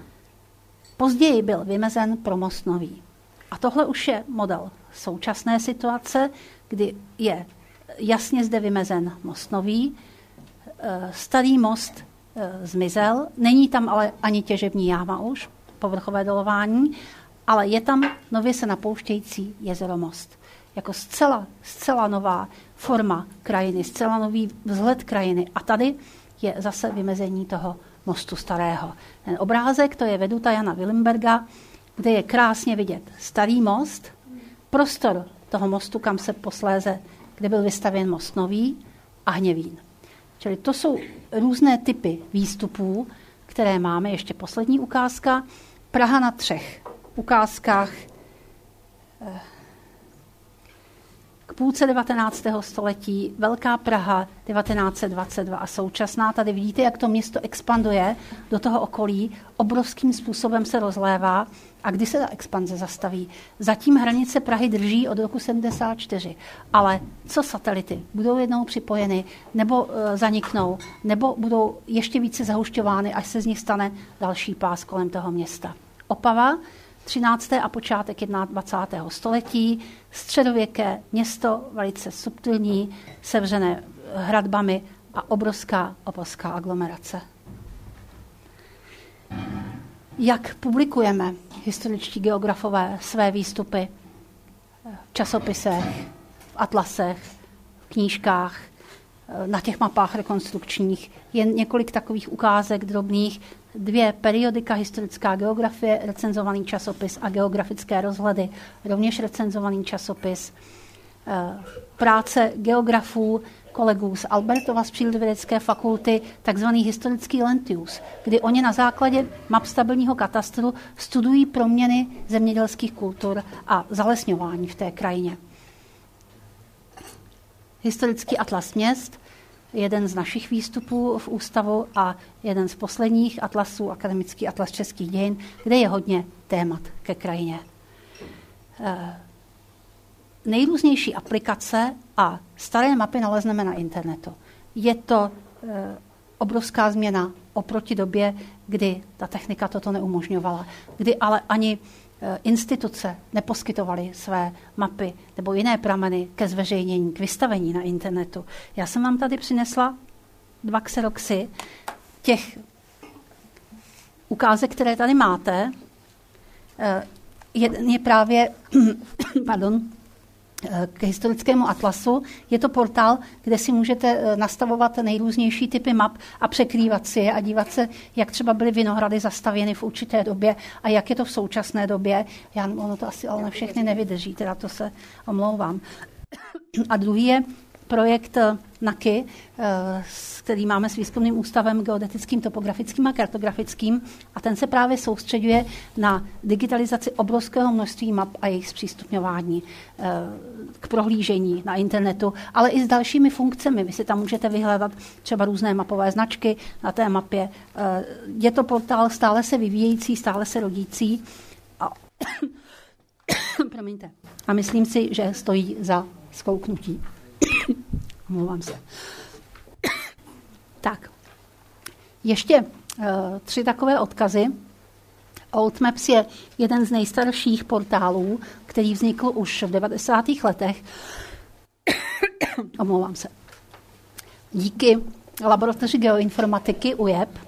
Později byl vymezen pro most nový. A tohle už je model současné situace, kdy je jasně zde vymezen most nový, eh, starý most eh, zmizel, není tam ale ani těžební jáma už, povrchové dolování, ale je tam nově se napouštějící jezero Most. Jako zcela, zcela nová forma krajiny, zcela nový vzhled krajiny. A tady je zase vymezení toho mostu starého. Ten obrázek, to je veduta Jana Willenberga, kde je krásně vidět starý most, prostor toho mostu, kam se posléze, kde byl vystavěn most nový a hněvín. Čili to jsou různé typy výstupů, které máme. Ještě poslední ukázka. Praha na třech ukázkách eh, půlce 19. století, Velká Praha 1922 a současná. Tady vidíte, jak to město expanduje do toho okolí, obrovským způsobem se rozlévá. A kdy se ta expanze zastaví? Zatím hranice Prahy drží od roku 74. Ale co satelity? Budou jednou připojeny, nebo e, zaniknou, nebo budou ještě více zahušťovány, až se z nich stane další pás kolem toho města. Opava 13. a počátek 21. století, středověké město, velice subtilní, sevřené hradbami a obrovská opolská aglomerace. Jak publikujeme historičtí geografové své výstupy v časopisech, v atlasech, v knížkách, na těch mapách rekonstrukčních. Jen několik takových ukázek drobných, dvě periodika, historická geografie, recenzovaný časopis a geografické rozhledy, rovněž recenzovaný časopis. Eh, práce geografů, kolegů z Albertova z Přírodovědecké fakulty, takzvaný historický Lentius, kdy oni na základě map stabilního katastru studují proměny zemědělských kultur a zalesňování v té krajině. Historický atlas měst, jeden z našich výstupů v ústavu a jeden z posledních atlasů, akademický atlas českých dějin, kde je hodně témat ke krajině. Eh, nejrůznější aplikace a staré mapy nalezneme na internetu. Je to eh, obrovská změna oproti době, kdy ta technika toto neumožňovala, kdy ale ani instituce neposkytovaly své mapy nebo jiné prameny ke zveřejnění, k vystavení na internetu. Já jsem vám tady přinesla dva xeroxy těch ukázek, které tady máte. Eh, jeden je právě pardon, k historickému atlasu. Je to portál, kde si můžete eh, nastavovat nejrůznější typy map a překrývat si je a dívat se, jak třeba byly vinohrady zastavěny v určité době a jak je to v současné době. Já, ono to asi ale všechny nevydrží, teda to se omlouvám. A druhý je projekt eh, NAKY, eh, který máme s výzkumným ústavem geodetickým, topografickým a kartografickým a ten se právě soustředuje na digitalizaci obrovského množství map a jejich zpřístupňování eh, k prohlížení na internetu, ale i s dalšími funkcemi. Vy si tam můžete vyhledat třeba různé mapové značky na té mapě. Je to portál stále se vyvíjející, stále se rodící a Promiňte. A myslím si, že stojí za skouknutí. Omlouvám se. tak, ještě uh, tři takové odkazy. Old Maps je jeden z nejstarších portálů, který vznikl už v 90. letech. Omlouvám se. Díky laboratoři geoinformatiky UJEP,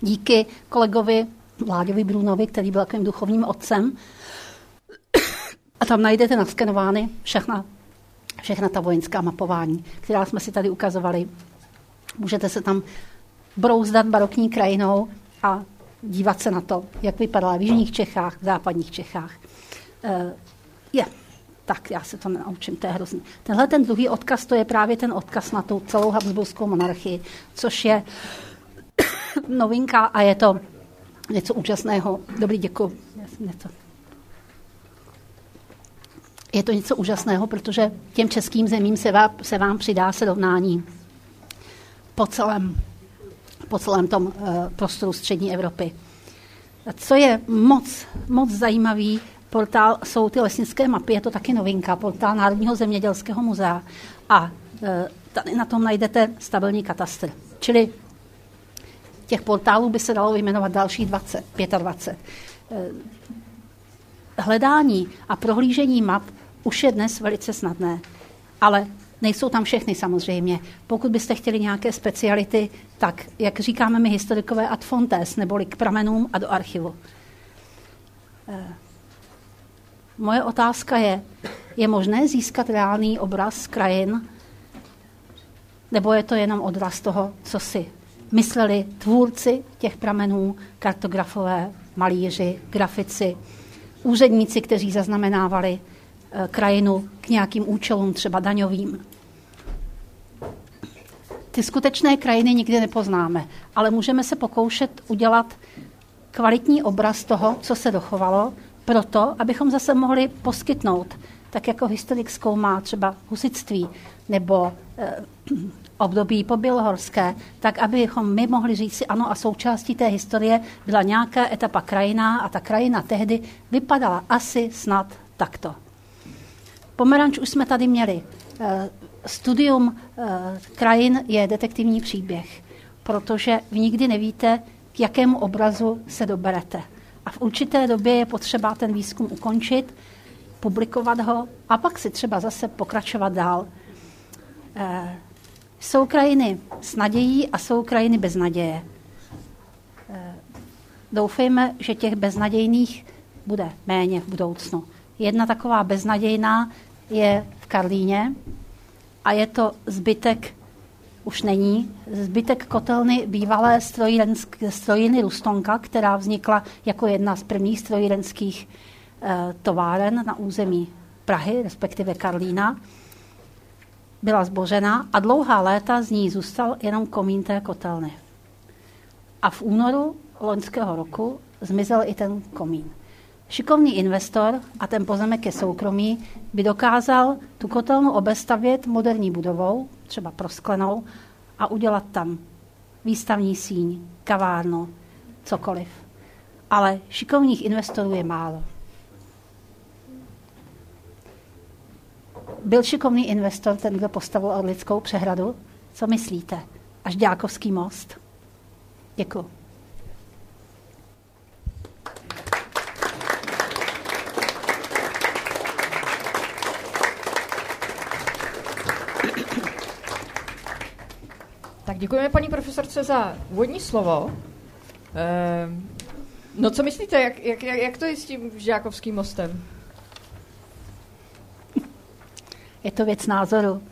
díky kolegovi Vláďovi Brunovi, který byl takovým duchovním otcem, a tam najdete naskenovány všechna všechna ta vojenská mapování, která jsme si tady ukazovali. Můžete se tam brouzdat barokní krajinou a dívat se na to, jak vypadala v jižních Čechách, v západních Čechách. Uh, je, tak já se to nenaučím, to je hrozný. Tenhle ten druhý odkaz, to je právě ten odkaz na tu celou Habsburskou monarchii, což je novinka a je to něco úžasného. Dobrý, děkuji. Něco je to něco úžasného, protože těm českým zemím se vám, se vám přidá srovnání po celém, po celém tom uh, prostoru střední Evropy. Co je moc, moc zajímavý portál, jsou ty lesnické mapy, je to taky novinka, portál Národního zemědělského muzea. A uh, tady na tom najdete stabilní katastr. Čili těch portálů by se dalo vyjmenovat další 20, 25. hledání a prohlížení map už je dnes velice snadné. Ale nejsou tam všechny samozřejmě. Pokud byste chtěli nějaké speciality, tak, jak říkáme my historikové, ad fontes, neboli k pramenům a do archivu. Eh, moje otázka je, je možné získat reálný obraz krajin, nebo je to jenom odraz toho, co si mysleli tvůrci těch pramenů, kartografové, malíři, grafici, úředníci, kteří zaznamenávali krajinu k nějakým účelům, třeba daňovým. Ty skutečné krajiny nikdy nepoznáme, ale můžeme se pokoušet udělat kvalitní obraz toho, co se dochovalo, proto, abychom zase mohli poskytnout, tak jako historik zkoumá třeba husitství nebo eh, období pobělohorské, tak abychom my mohli říct si ano a součástí té historie byla nějaká etapa krajina a ta krajina tehdy vypadala asi snad takto. Pomeranč už jsme tady měli. Eh, studium eh, krajin je detektivní příběh, protože vy nikdy nevíte, k jakému obrazu se doberete. A v určité době je potřeba ten výzkum ukončit, publikovat ho a pak si třeba zase pokračovat dál. Eh, jsou krajiny s nadějí a jsou krajiny bez naděje. Doufejme, že těch beznadějných bude méně v budoucnu. Jedna taková beznadějná je v Karlíně a je to zbytek, už není, zbytek kotelny bývalé strojiny Rustonka, která vznikla jako jedna z prvních strojírenských eh, továren na území Prahy, respektive Karlína byla zbořena a dlouhá léta z ní zůstal jenom komín té kotelny. A v únoru loňského roku zmizel i ten komín. Šikovný investor, a ten pozemek je soukromý, by dokázal tu kotelnu obestavět moderní budovou, třeba prosklenou, a udělat tam výstavní síň, kavárnu, cokoliv. Ale šikovných investorů je málo. Byl šikovný investor ten, kdo postavil Orlickou přehradu? Co myslíte? Až Dějákovský most? Děkuji. Děkujeme paní profesorce za úvodní slovo. Ehm, no co myslíte, jak, jak, jak to je s tím Žákovským mostem? Je to věc názoru.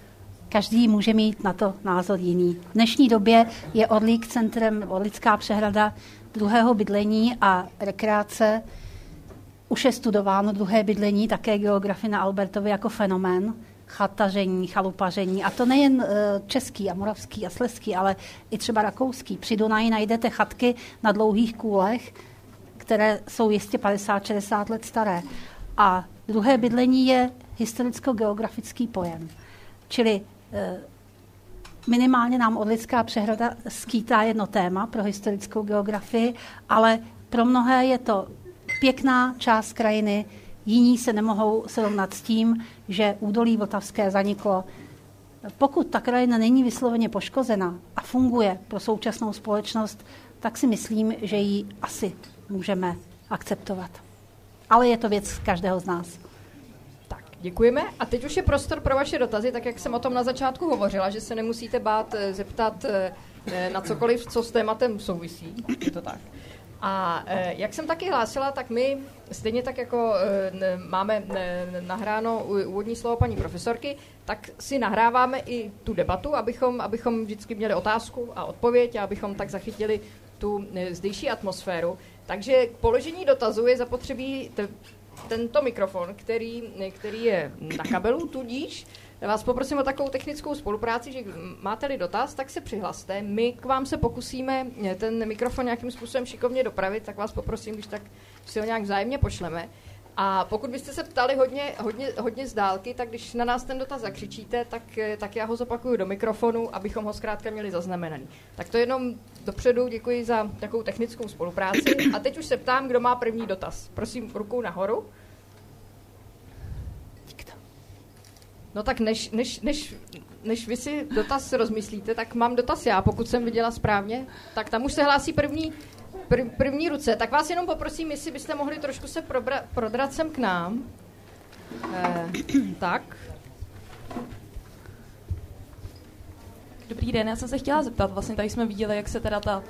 Každý může mít na to názor jiný. V dnešní době je Orlík centrem, Orlická přehrada druhého bydlení a rekreace. Už je studováno druhé bydlení, také geografie na Albertově jako fenomén chataření, chalupaření. A to nejen e, český a moravský a sleský, ale i třeba rakouský. Při Dunaji najdete chatky na dlouhých kůlech, které jsou jistě 50-60 let staré. A druhé bydlení je historicko-geografický pojem. Čili eh, minimálně nám Orlická přehrada skýtá jedno téma pro historickou geografii, ale pro mnohé je to pěkná část krajiny, jiní se nemohou srovnat s tím, že údolí Vltavské zaniklo. Pokud ta krajina není vysloveně poškozena a funguje pro současnou společnost, tak si myslím, že ji asi můžeme akceptovat. Ale je to věc každého z nás. Děkujeme. A teď už je prostor pro vaše dotazy, tak jak jsem o tom na začátku hovořila, že se nemusíte bát eh, zeptat eh, eh, na cokoliv, co s tématem souvisí. Je to tak. A jak jsem taky hlásila, tak my, stejně tak jako máme nahráno úvodní slovo paní profesorky, tak si nahráváme i tu debatu, abychom, abychom vždycky měli otázku a odpověď a abychom tak zachytili tu zdejší atmosféru. Takže k položení dotazu je zapotřebí tento mikrofon, který, který je na kabelu, tudíž vás poprosím o takovou technickou spolupráci, že máte-li dotaz, tak se přihlaste. My k vám se pokusíme ten mikrofon nějakým způsobem šikovně dopravit, tak vás poprosím, když tak si ho nějak vzájemně pošleme. A pokud byste se ptali hodně, hodně, hodně z dálky, tak když na nás ten dotaz zakřičíte, tak, tak já ho zopakuju do mikrofonu, abychom ho zkrátka měli zaznamenaný. Tak to jenom dopředu děkuji za takovou technickou spolupráci. A teď už se ptám, kdo má první dotaz. Prosím, rukou nahoru. No tak než, než, než, než vy si dotaz rozmyslíte, tak mám dotaz já, pokud jsem viděla správně. Tak tam už se hlásí první Prv, první ruce. Tak vás jenom poprosím, jestli byste mohli trošku se probra, prodrat sem k nám. Eh, tak. Dobrý den, já jsem se chtěla zeptat, vlastně tady jsme viděli, jak se teda ta,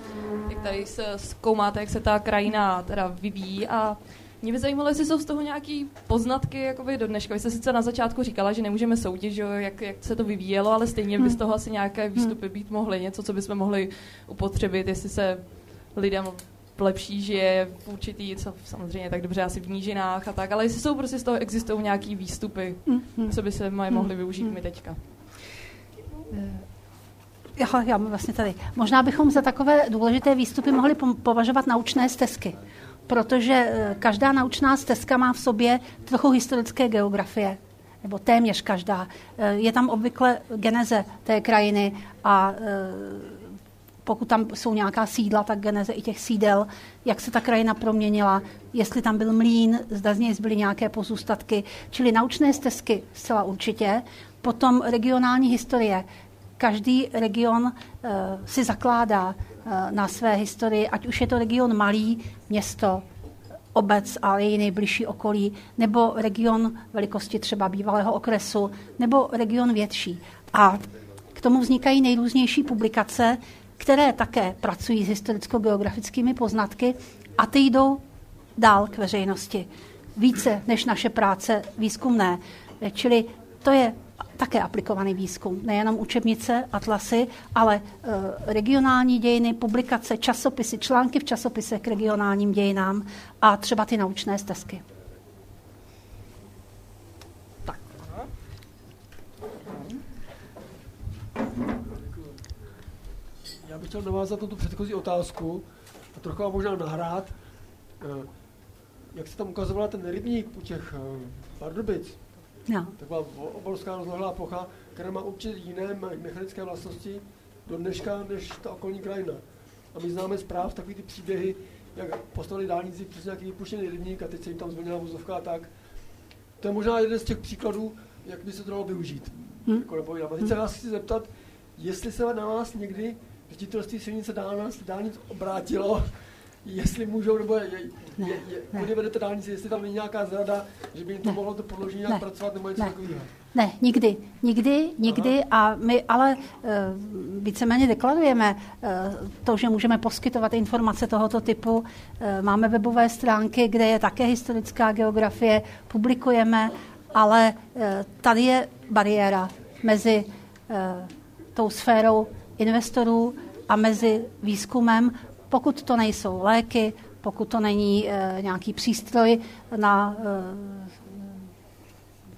jak tady se zkoumáte, jak se ta krajina teda vyvíjí a mě by zajímalo, jestli jsou z toho nějaký poznatky jakoby do dneška. Vy jste sice na začátku říkala, že nemůžeme soudit, že jak, jak se to vyvíjelo, ale stejně by z hmm. toho asi nějaké hmm. výstupy být mohly, něco, co bychom mohli upotřebit, jestli se lidem lepší žije v určitý, co samozřejmě tak dobře asi v nížinách a tak, ale jestli jsou prostě z toho existují nějaký výstupy, hmm. co by se mohli využít my teďka. Eh, já, já vlastně tady. Možná bychom za takové důležité výstupy mohli považovat naučné stezky, protože eh, každá naučná stezka má v sobě trochu historické geografie, nebo téměř každá. Eh, je tam obvykle geneze té krajiny a eh, pokud tam jsou nějaká sídla, tak geneze i těch sídel, jak se ta krajina proměnila, jestli tam byl mlín, zda z něj zbyly nějaké pozůstatky, čili naučné stezky zcela určitě. Potom regionální historie, každý region si zakládá na své historii, ať už je to region malý, město, obec a její nejbližší okolí, nebo region velikosti třeba bývalého okresu, nebo region větší. A k tomu vznikají nejrůznější publikace, které také pracují s historicko-geografickými poznatky a ty jdou dál k veřejnosti. Více než naše práce výzkumné. Čili to je také aplikovaný výzkum. Nejenom učebnice, atlasy, ale e, regionální dějiny, publikace, časopisy, články v časopisech k regionálním dějinám a třeba ty naučné stezky. Já bych chtěl navázat na tu předchozí otázku a trochu vám možná nahrát, e, jak se tam ukazovala ten rybník u těch e, Pardubic, No. Taková obrovská rozlohlá plocha, která má určitě jiné mechanické vlastnosti do dneška než ta okolní krajina. A my známe zpráv takový ty příběhy, jak postavili dálnici přes nějaký vypuštěný rybník a teď se jim tam změnila vozovka a tak. To je možná jeden z těch příkladů, jak by se to dalo využít. Hmm. Jako a teď se vás chci zeptat, jestli se na vás někdy ředitelství silnice dálnic, dálnic obrátilo jestli můžou, nebo je, je, ne, je, je, ne. vedete dálnici, jestli tam je nějaká zrada, že by jim to ne. mohlo to podložení nějak ne. pracovat nebo něco takového. Ne, nikdy, nikdy, nikdy Aha. a my ale uh, víceméně deklarujeme uh, to, že můžeme poskytovat informace tohoto typu. Uh, máme webové stránky, kde je také historická geografie, publikujeme, ale uh, tady je bariéra mezi uh, tou sférou investorů a mezi výzkumem pokud to nejsou léky, pokud to není e, nějaký přístroj na, e,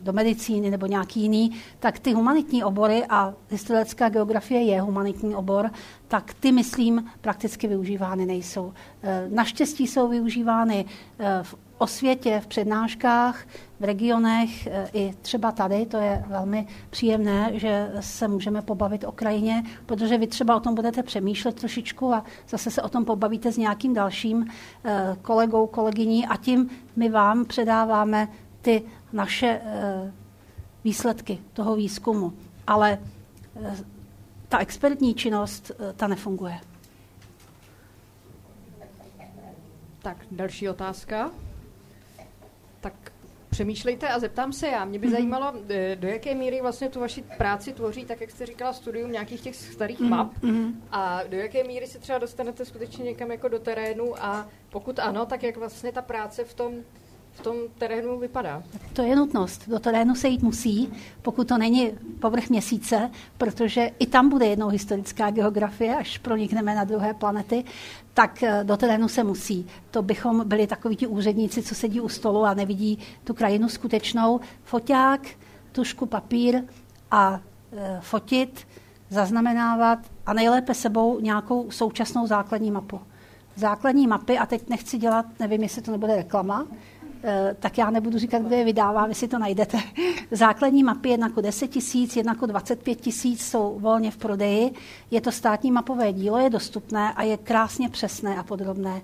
do medicíny nebo nějaký jiný, tak ty humanitní obory a historická geografie je humanitní obor, tak ty, myslím, prakticky využívány nejsou. E, naštěstí jsou využívány e, v osvětě, v přednáškách, v regionech, e, i třeba tady, to je velmi příjemné, že se můžeme pobavit o krajině, protože vy třeba o tom budete přemýšlet trošičku a zase se o tom pobavíte s nějakým dalším e, kolegou, kolegyní a tím my vám předáváme ty naše e, výsledky toho výzkumu. Ale ta expertní činnost, ta nefunguje. Tak, další otázka tak přemýšlejte a zeptám se já. Mě by mhm. zajímalo, eh, do jaké míry vlastně tu vaši práci tvoří, tak jak jste říkala, studium nějakých těch starých mhm, map mm-hmm. a do jaké míry se třeba dostanete skutečně někam jako do terénu a pokud ano, tak jak vlastně ta práce v tom v tom terénu vypadá? To je nutnost. Do terénu se jít musí, pokud to není povrch měsíce, protože i tam bude jednou historická geografie, až pronikneme na druhé planety, tak eh, do terénu se musí. To bychom byli takoví ti úředníci, co sedí u stolu a nevidí tu krajinu skutečnou. Foťák, tušku, papír a e, fotit, zaznamenávat a nejlépe sebou nějakou současnou základní mapu. Základní mapy, a teď nechci dělat, nevím, jestli to nebude reklama, tak já nebudu říkat, kdo je vydává, vy si to najdete. Základní mapy jednako 10 tisíc, jednako 25 tisíc jsou volně v prodeji. Je to státní mapové dílo, je dostupné a je krásně přesné a podrobné.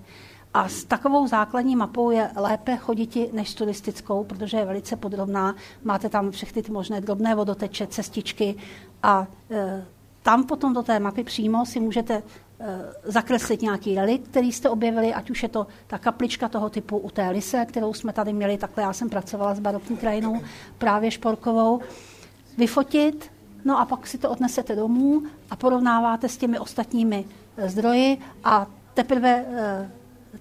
A s takovou základní mapou je lépe chodit než turistickou, protože je velice podrobná. Máte tam všechny ty možné drobné vodoteče, cestičky a e, tam potom do té mapy přímo si můžete zakreslit nějaký relik, který jste objevili, ať už je to ta kaplička toho typu u té lise, kterou jsme tady měli, takhle já jsem pracovala s barokní krajinou, právě šporkovou, vyfotit, no a pak si to odnesete domů a porovnáváte s těmi ostatními zdroji a teprve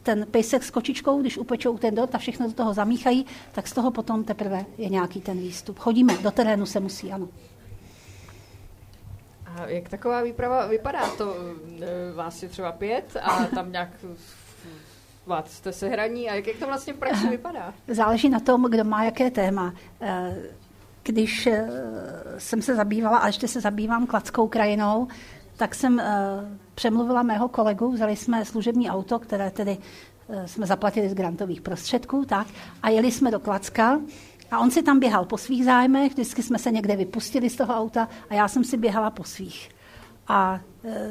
ten pejsek s kočičkou, když upečou ten dort a všechno do toho zamíchají, tak z toho potom teprve je nějaký ten výstup. Chodíme, do terénu se musí, ano. A jak taková výprava vypadá? To e, vás je třeba pět a tam nějak jste se hraní a jak, jak to vlastně v praxi vypadá? Záleží na tom, kdo má jaké téma. E, když e, jsem se zabývala, a ještě se zabývám kladskou krajinou, tak jsem přemluvila mého kolegu, vzali jsme služební auto, které tedy jsme zaplatili z grantových prostředků, tak, a jeli jsme do Klacka a on si tam běhal po svých zájmech, vždycky jsme se někde vypustili z toho auta a já jsem si běhala po svých. A e,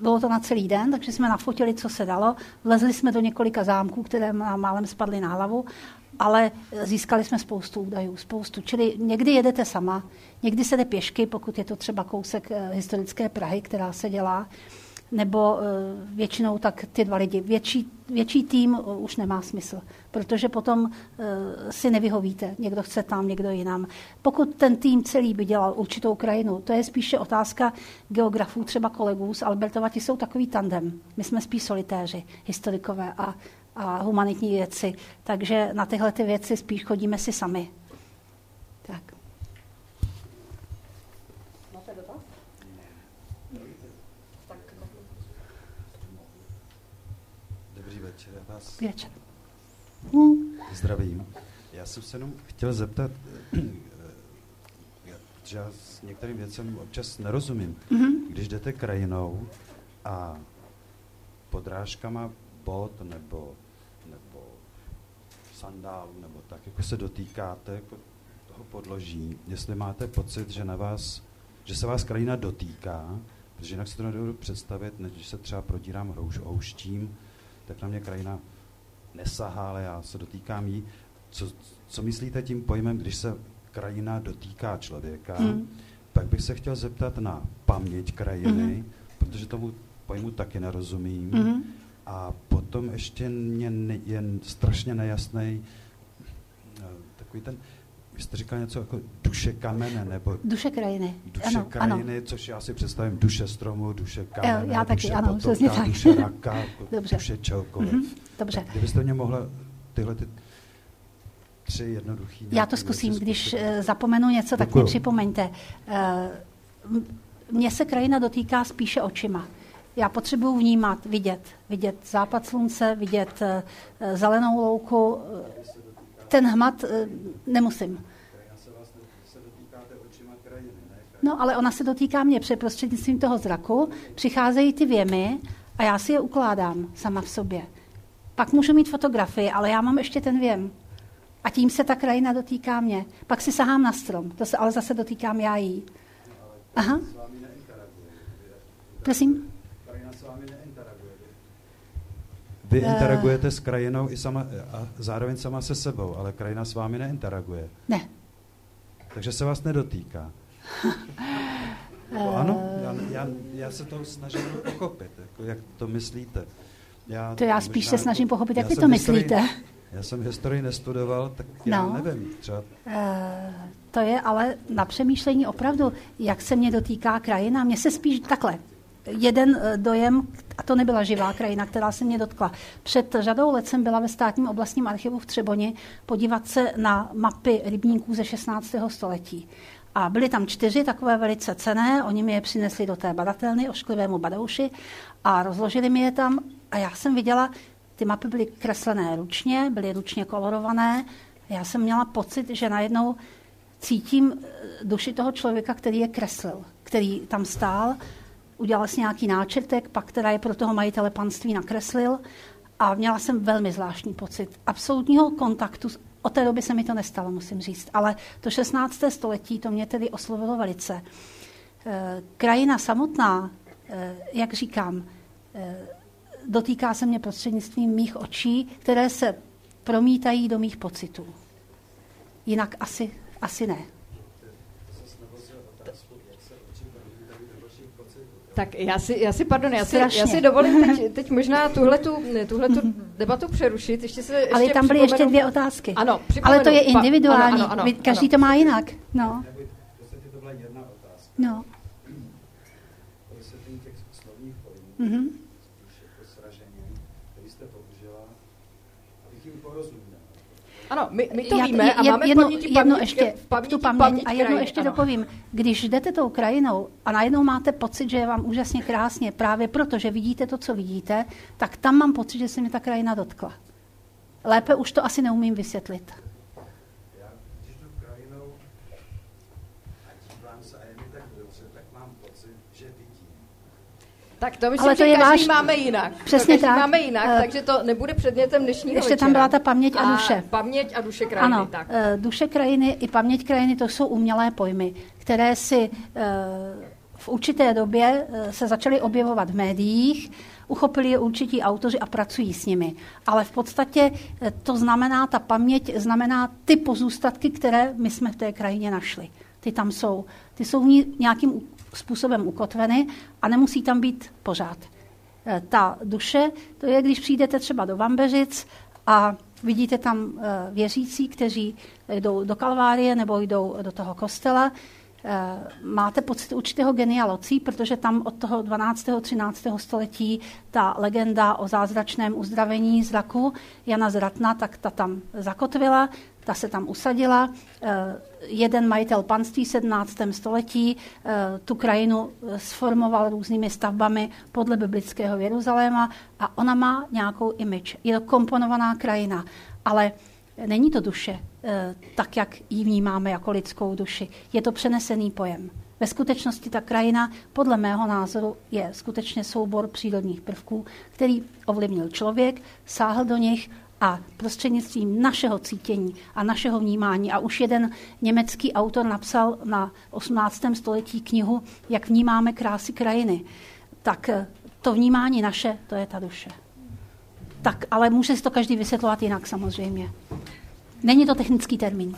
bylo to na celý den, takže jsme nafotili, co se dalo. Vlezli jsme do několika zámků, které nám málem spadly na hlavu, ale získali jsme spoustu údajů, spoustu. Čili někdy jedete sama, někdy se jde pěšky, pokud je to třeba kousek e, historické Prahy, která se dělá nebo eh, většinou tak ty dva lidi. Větší, větší tým eh, už nemá smysl, protože potom eh, si nevyhovíte. Někdo chce tam, někdo jinam. Pokud ten tým celý by dělal určitou krajinu, to je spíše otázka geografů, třeba kolegů z Albertova, ti jsou takový tandem. My jsme spíš solitéři, historikové a, a humanitní věci, takže na tyhle ty věci spíš chodíme si sami. Tak. Věčer. Hmm. zdravím. Já jsem se jenom chtěl zeptat, že já s některým věcem občas nerozumím. Mm-hmm. Když jdete krajinou a podrážkama bot nebo, nebo sandálu nebo tak, jako se dotýkáte jako toho podloží, jestli máte pocit, že na vás, že se vás krajina dotýká, protože jinak si to nedovedu představit, než když se třeba prodírám houš, houštím, tak na mě krajina nesahá, ale já se dotýkám jí. Co, co myslíte tím pojmem, když se krajina dotýká člověka? Hmm. Pak bych se chtěl zeptat na paměť krajiny, hmm. protože tomu pojmu taky nerozumím. Hmm. A potom ještě mě je strašně nejasný eh, takový ten vy jste říkal něco jako duše kamene, nebo... Duše krajiny. Duše ano, krajiny, ano. což já si představím duše stromu, duše kamene, já taky, duše ano, potoka, tak. duše raka, Dobře. duše čehokoliv. Mm-hmm, dobře. Tak kdybyste mě mohla tyhle ty tři jednoduchý... Já to zkusím, když zkusit. Eh, zapomenu něco, tak Děkuju. mě připomeňte. Eh, mně se krajina dotýká spíše očima. Já potřebuji vnímat, vidět. Vidět západ slunce, vidět eh, zelenou louku, ten hmat nemusím. No, ale ona se dotýká mě před prostřednictvím toho zraku, přicházejí ty věmy a já si je ukládám sama v sobě. Pak můžu mít fotografii, ale já mám ještě ten věm. A tím se ta krajina dotýká mě. Pak si sahám na strom, to se ale zase dotýkám já jí. Aha. Prosím? Vy uh, interagujete s krajinou i sama, a zároveň sama se sebou, ale krajina s vámi neinteraguje. Ne. Takže se vás nedotýká. Jako ano, já, já, já se to snažím pochopit, jako jak to myslíte. Já, to já spíš se snažím pochopit, jak vy to historii, myslíte. Já jsem historii nestudoval, tak já no, nevím. Třeba... Uh, to je ale na přemýšlení opravdu, jak se mě dotýká krajina. Mně se spíš takhle. Jeden eh, dojem, a to nebyla živá krajina, která se mě dotkla. Před řadou let jsem byla ve státním oblastním archivu v Třeboni podívat se na mapy rybníků ze 16. století. A byly tam čtyři takové velice cené, oni mi je přinesli do té badatelny, ošklivému badouši a rozložili mi je tam a já jsem viděla, ty mapy byly kreslené ručně, byly ručně kolorované. Já jsem měla pocit, že najednou cítím eh, duši toho člověka, který je kreslil, který tam stál, udělal si nějaký náčrtek, pak která je pro toho majitele panství nakreslil a měla jsem velmi zvláštní pocit absolutního kontaktu od té doby se mi to nestalo, musím říct. Ale to 16. století to mě tedy oslovilo velice. E, krajina samotná, e, jak říkám, e, dotýká se mě prostřednictvím mých očí, které se promítají do mých pocitů. Jinak asi, asi ne. Tak já si, já si pardon, já si, já si dovolím teď, teď možná tuhletu, tuhletu debatu přerušit. Ještě se, ještě Ale tam byly ještě dvě otázky. Ano, Ale to je individuální. Ano, ano, ano, Každý ano. to má jinak. No. No. Mm-hmm. Spíš jako který jste použila, abych jim porozuměl. Ano, my, my to Já, víme a máme jedno, paměti, jedno ještě, paměti, tu paměť, paměť a jedno krajiny, ještě ano. dopovím. Když jdete tou krajinou a najednou máte pocit, že je vám úžasně krásně, právě proto, že vidíte to, co vidíte, tak tam mám pocit, že se mi ta krajina dotkla. Lépe už to asi neumím vysvětlit. Tak to myslím, Ale to že je každý váš... máme jinak. Přesně to tak. máme jinak, uh, takže to nebude předmětem dnešního Ještě večera. tam byla ta paměť a, a duše. Paměť a duše krajiny. Ano, tak. Uh, duše krajiny i paměť krajiny, to jsou umělé pojmy, které si uh, v určité době uh, se začaly objevovat v médiích, uchopili je určití autoři a pracují s nimi. Ale v podstatě to znamená, ta paměť znamená ty pozůstatky, které my jsme v té krajině našli. Ty tam jsou. Ty jsou nějakým způsobem ukotveny a nemusí tam být pořád. Eh, ta duše, to je, když přijdete třeba do Vambeřic a vidíte tam eh, věřící, kteří jdou do Kalvárie nebo jdou do toho kostela, eh, máte pocit určitého genialocí, protože tam od toho 12. 13. století ta legenda o zázračném uzdravení zraku Jana Zratna, tak ta tam zakotvila ta se tam usadila. Eh, jeden majitel panství v 17. století eh, tu krajinu eh, sformoval různými stavbami podle biblického Jeruzaléma a ona má nějakou image. Je to komponovaná krajina, ale není to duše, tak jak ji vnímáme jako lidskou duši. Je to přenesený pojem. Ve skutečnosti ta krajina, podle mého názoru, je skutečně soubor přírodních prvků, který ovlivnil člověk, sáhl do nich a prostřednictvím našeho cítění a našeho vnímání. A už jeden německý autor napsal na 18. století knihu, jak vnímáme krásy krajiny. Tak eh, to vnímání naše, to je ta duše. Tak, ale může si to každý vysvětlovat jinak samozřejmě. Není to technický termín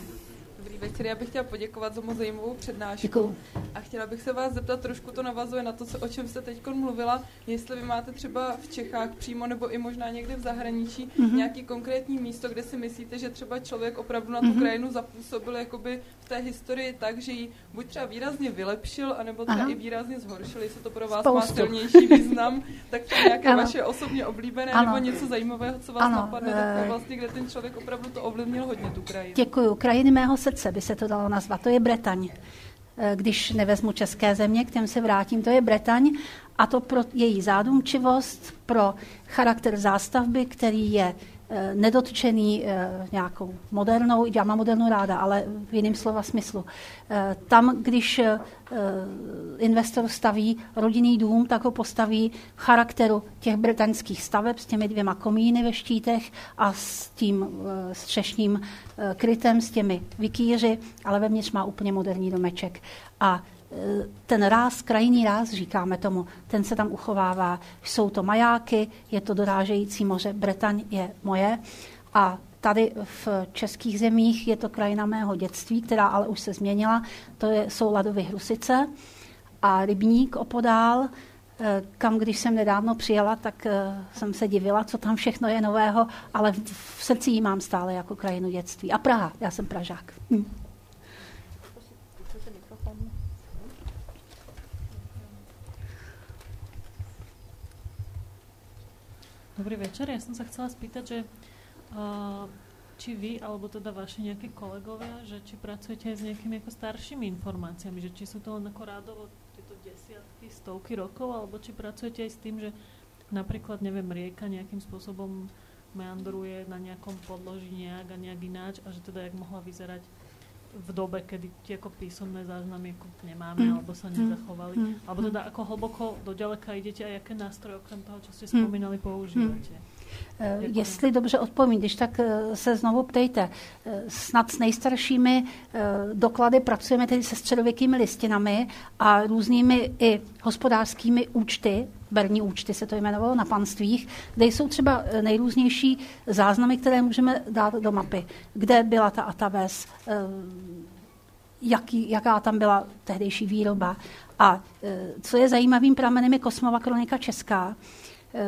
večer. Já bych chtěla poděkovat za moc zajímavou přednášku. Děkuju. A chtěla bych se vás zeptat, trošku to navazuje na to, co, o čem jste teď mluvila, jestli vy máte třeba v Čechách přímo nebo i možná někde v zahraničí mm-hmm. nějaký konkrétní místo, kde si myslíte, že třeba člověk opravdu na tu mm-hmm. krajinu zapůsobil jakoby v té historii tak, že ji buď třeba výrazně vylepšil, anebo třeba Aha. i výrazně zhoršil, jestli to pro vás Spoustu. má silnější význam, tak to nějaké ano. vaše osobně oblíbené ano. nebo něco zajímavého, co vás ano. napadne, tak to vlastně, kde ten člověk opravdu to ovlivnil hodně tu krajinu. Děkuju. Krajiny mého srdce by se to dalo nazvat. To je Bretaň. Eh, když nevezmu české země, k těm se vrátím, to je Bretaň a to pro její zádumčivost, pro charakter zástavby, který je nedotčený eh, nějakou modernou, já mám modernou ráda, ale v jiném slova smyslu. Eh, tam, když investor staví rodinný dům, tak ho postaví v charakteru těch britaňských staveb s těmi dvěma komíny ve štítech a s tím střešním krytem, s těmi vikýři, ale vevnitř má úplně moderní domeček. A ten ráz, krajinný ráz, říkáme tomu, ten se tam uchovává. Jsou to majáky, je to dorážející moře, Bretaň je moje a tady v českých zemích je to krajina mého dětství, která ale už se změnila. To je, jsou Ladovy Hrusice a Rybník opodál, eh, kam když jsem nedávno přijela, tak eh, jsem se divila, co tam všechno je nového, ale v srdci ji mám stále jako krajinu dětství. A Praha, já jsem Pražák. Hm. Dobrý večer, ja som sa chcela spýtať, že uh, či vy, alebo teda vaši nejakí kolegovia, že či pracujete aj s nejakými ako staršími informáciami, že či sú to len ako rádovo tieto desiatky, stovky rokov, alebo či pracujete aj s tým, že napríklad, neviem, rieka nejakým spôsobom meandruje na nejakom podloží nejak a nejak ináč a že teda jak mohla vyzerať v dobe, kedy tie ako písomné záznamy ako nemáme mm. alebo sa nezachovali. Mm. Alebo teda ako hlboko do ďaleka idete a jaké nástroje okrem toho, čo ste spomínali, používáte? Uh, jestli dobře odpovím, když tak uh, se znovu ptejte. Uh, snad s nejstaršími doklady pracujeme tedy se středověkými listinami a různými i hospodářskými účty, berní účty se to jmenovalo na panstvích, kde jsou třeba nejrůznější záznamy, které můžeme dát do mapy, kde byla ta Ataves, jaký, jaká tam byla tehdejší výroba. A co je zajímavým pramenem je Kosmova kronika česká,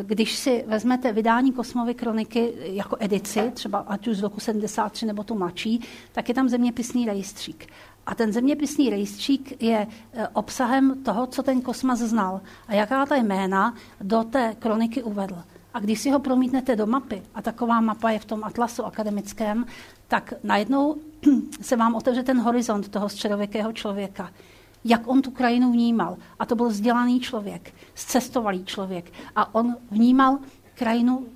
když si vezmete vydání Kosmovy kroniky jako edici, třeba ať už z roku 73 nebo tu mladší, tak je tam zeměpisný rejstřík. A ten zeměpisný rejstřík je e, obsahem toho, co ten kosmas znal a jaká ta jména do té kroniky uvedl. A když si ho promítnete do mapy, a taková mapa je v tom atlasu akademickém, tak najednou se vám otevře ten horizont toho středověkého člověka. Jak on tu krajinu vnímal. A to byl vzdělaný člověk, zcestovalý člověk. A on vnímal krajinu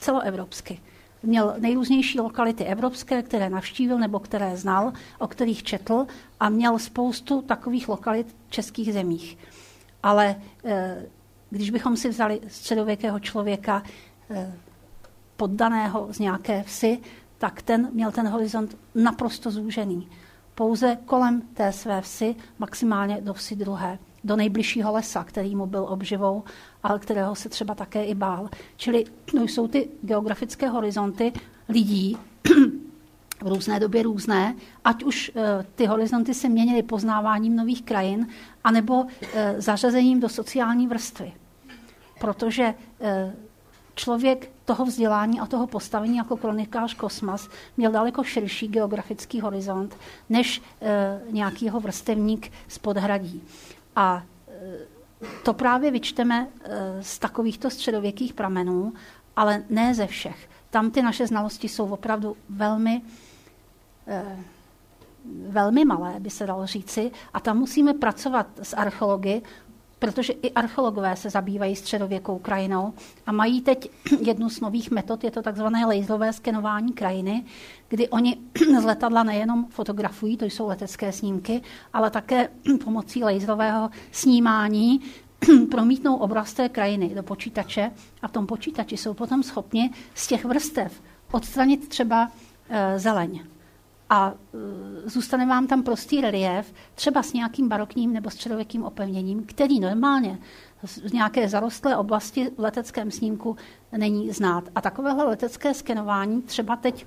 celoevropsky měl nejrůznější lokality evropské, které navštívil nebo které znal, o kterých četl a měl spoustu takových lokalit v českých zemích. Ale eh, když bychom si vzali středověkého člověka eh, poddaného z nějaké vsi, tak ten měl ten horizont naprosto zúžený. Pouze kolem té své vsi, maximálně do vsi druhé do nejbližšího lesa, který mu byl obživou, ale kterého se třeba také i bál. Čili no, jsou ty geografické horizonty lidí v různé době různé, ať už e, ty horizonty se měnily poznáváním nových krajin, anebo e, zařazením do sociální vrstvy. Protože e, člověk toho vzdělání a toho postavení jako kronikář Kosmas měl daleko širší geografický horizont než nějaký jeho vrstevník z podhradí. A to právě vyčteme e, z takovýchto středověkých pramenů, ale ne ze všech. Tam ty naše znalosti jsou opravdu velmi, e, velmi malé, by se dalo říci, a tam musíme pracovat s archeology, protože i archeologové se zabývají středověkou krajinou a mají teď jednu z nových metod, je to takzvané laserové skenování krajiny, kdy oni z letadla nejenom fotografují, to jsou letecké snímky, ale také pomocí laserového snímání promítnou obraz té krajiny do počítače a v tom počítači jsou potom schopni z těch vrstev odstranit třeba e, zeleň a e, zůstane vám tam prostý relief, třeba s nějakým barokním nebo středověkým opevněním, který normálně z nějaké zarostlé oblasti v leteckém snímku není znát. A takovéhle letecké skenování třeba teď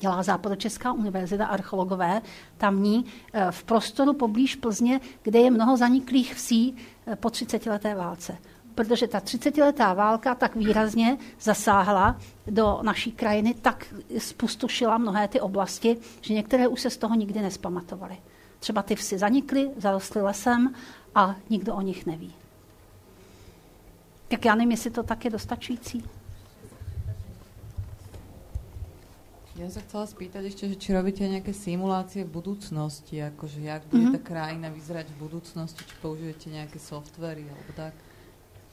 dělá Západočeská univerzita archeologové tamní e, v prostoru poblíž Plzně, kde je mnoho zaniklých vsí e, po 30 leté válce protože ta 30-letá válka tak výrazně zasáhla do naší krajiny, tak spustošila mnohé ty oblasti, že některé už se z toho nikdy nespamatovaly. Třeba ty vsi zanikly, zarostly lesem a nikdo o nich neví. Tak já nevím, jestli to tak je dostačující. Ja sa chcela spýtať ešte, že či robíte nejaké simulácie v budúcnosti, akože jak bude mm -hmm. tá krajina vyzerať v budúcnosti, či použijete nejaké softvery alebo tak?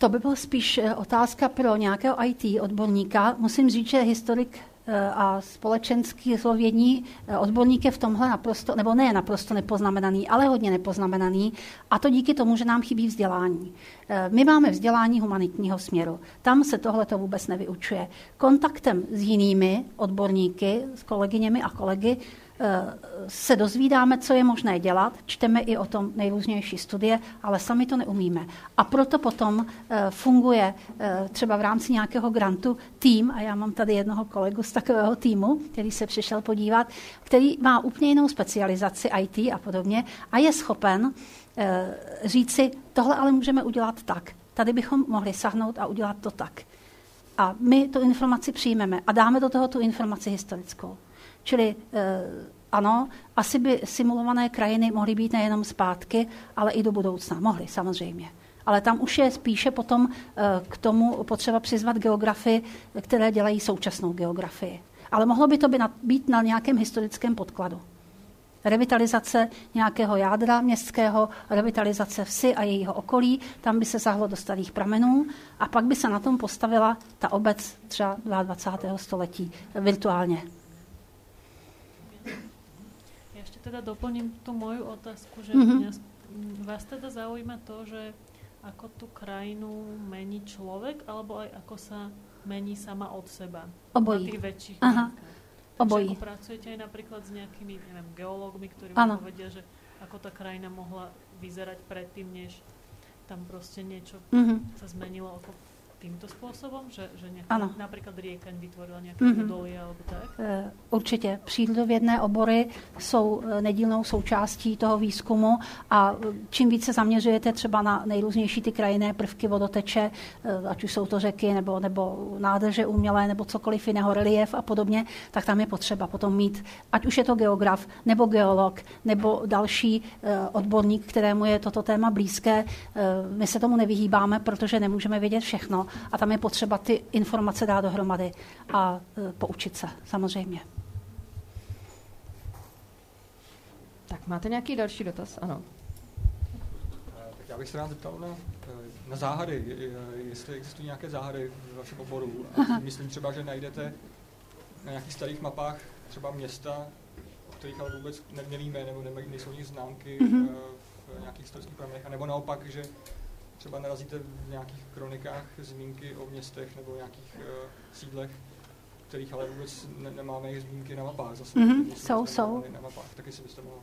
To by byla spíš eh, otázka pro nějakého IT odborníka. Musím říct, že historik eh, a společenský slovědní eh, odborník je v tomhle naprosto, nebo ne naprosto nepoznamenaný, ale hodně nepoznamenaný a to díky tomu, že nám chybí vzdělání. My máme vzdělání humanitního směru. Tam se tohle to vůbec nevyučuje. Kontaktem s jinými odborníky, s kolegyněmi a kolegy se dozvídáme, co je možné dělat, čteme i o tom nejrůznější studie, ale sami to neumíme. A proto potom eh, funguje eh, třeba v rámci nějakého grantu tým, a já mám tady jednoho kolegu z takového týmu, který se přišel podívat, který má úplně jinou specializaci IT a podobně a je schopen říci, tohle ale můžeme udělat tak. Tady bychom mohli sahnout a udělat to tak. A my tu informaci přijmeme a dáme do toho tu informaci historickou. Čili eh, ano, asi by simulované krajiny mohly být nejenom zpátky, ale i do budoucna. Mohly, samozřejmě. Ale tam už je spíše potom eh, k tomu potřeba přizvat geografy, které dělají současnou geografii. Ale mohlo by to být na nějakém historickém podkladu. Revitalizace nějakého jádra městského, revitalizace vsi a jejího okolí, tam by se zahlo do starých pramenů a pak by se na tom postavila ta obec třeba 22. století virtuálně. Teda doplním tú moju otázku, že mm-hmm. mňa, vás teda zaujíma to, že ako tú krajinu mení človek, alebo aj ako sa mení sama od seba. Obojí. Na tých väčších Aha. Obojí. Ako pracujete aj napríklad s nejakými, neviem, geológmi, ktorí vám povedia, že ako tá krajina mohla vyzerať predtým, než tam proste niečo mm-hmm. sa zmenilo ako týmto způsobem, že, že ano. například Riekaň vytvorila nějaké mm-hmm. údolie alebo tak? Uh, určitě. Přírodovědné obory jsou uh, nedílnou součástí toho výzkumu a uh, čím více zaměřujete třeba na nejrůznější ty krajinné prvky vodoteče, ať už jsou to řeky nebo, nebo nádrže umělé nebo cokoliv jiného, relief a podobně, tak tam je potřeba potom mít, ať už je to geograf nebo geolog nebo další odborník, kterému je toto téma blízké. My se tomu nevyhýbáme, protože nemůžeme vědět všechno a tam je potřeba ty informace dát dohromady a e, poučit se, samozřejmě. Tak máte nějaký další dotaz? Ano. E, tak já bych se rád zeptal na, e, na záhady, jestli existují nějaké záhady v vašem oboru. A myslím třeba, že najdete na nějakých starých mapách třeba města, o kterých ale vůbec nevíme, nebo nejsou nic známky mm-hmm. v nějakých historických pramenech, nebo naopak, že třeba narazíte v nějakých kronikách zmínky o městech nebo nějakých uh, sídlech, kterých ale vůbec ne- nemáme jejich zmínky na mapách. Zase mm-hmm, jsou, jsou. Na mapách, taky si byste mohla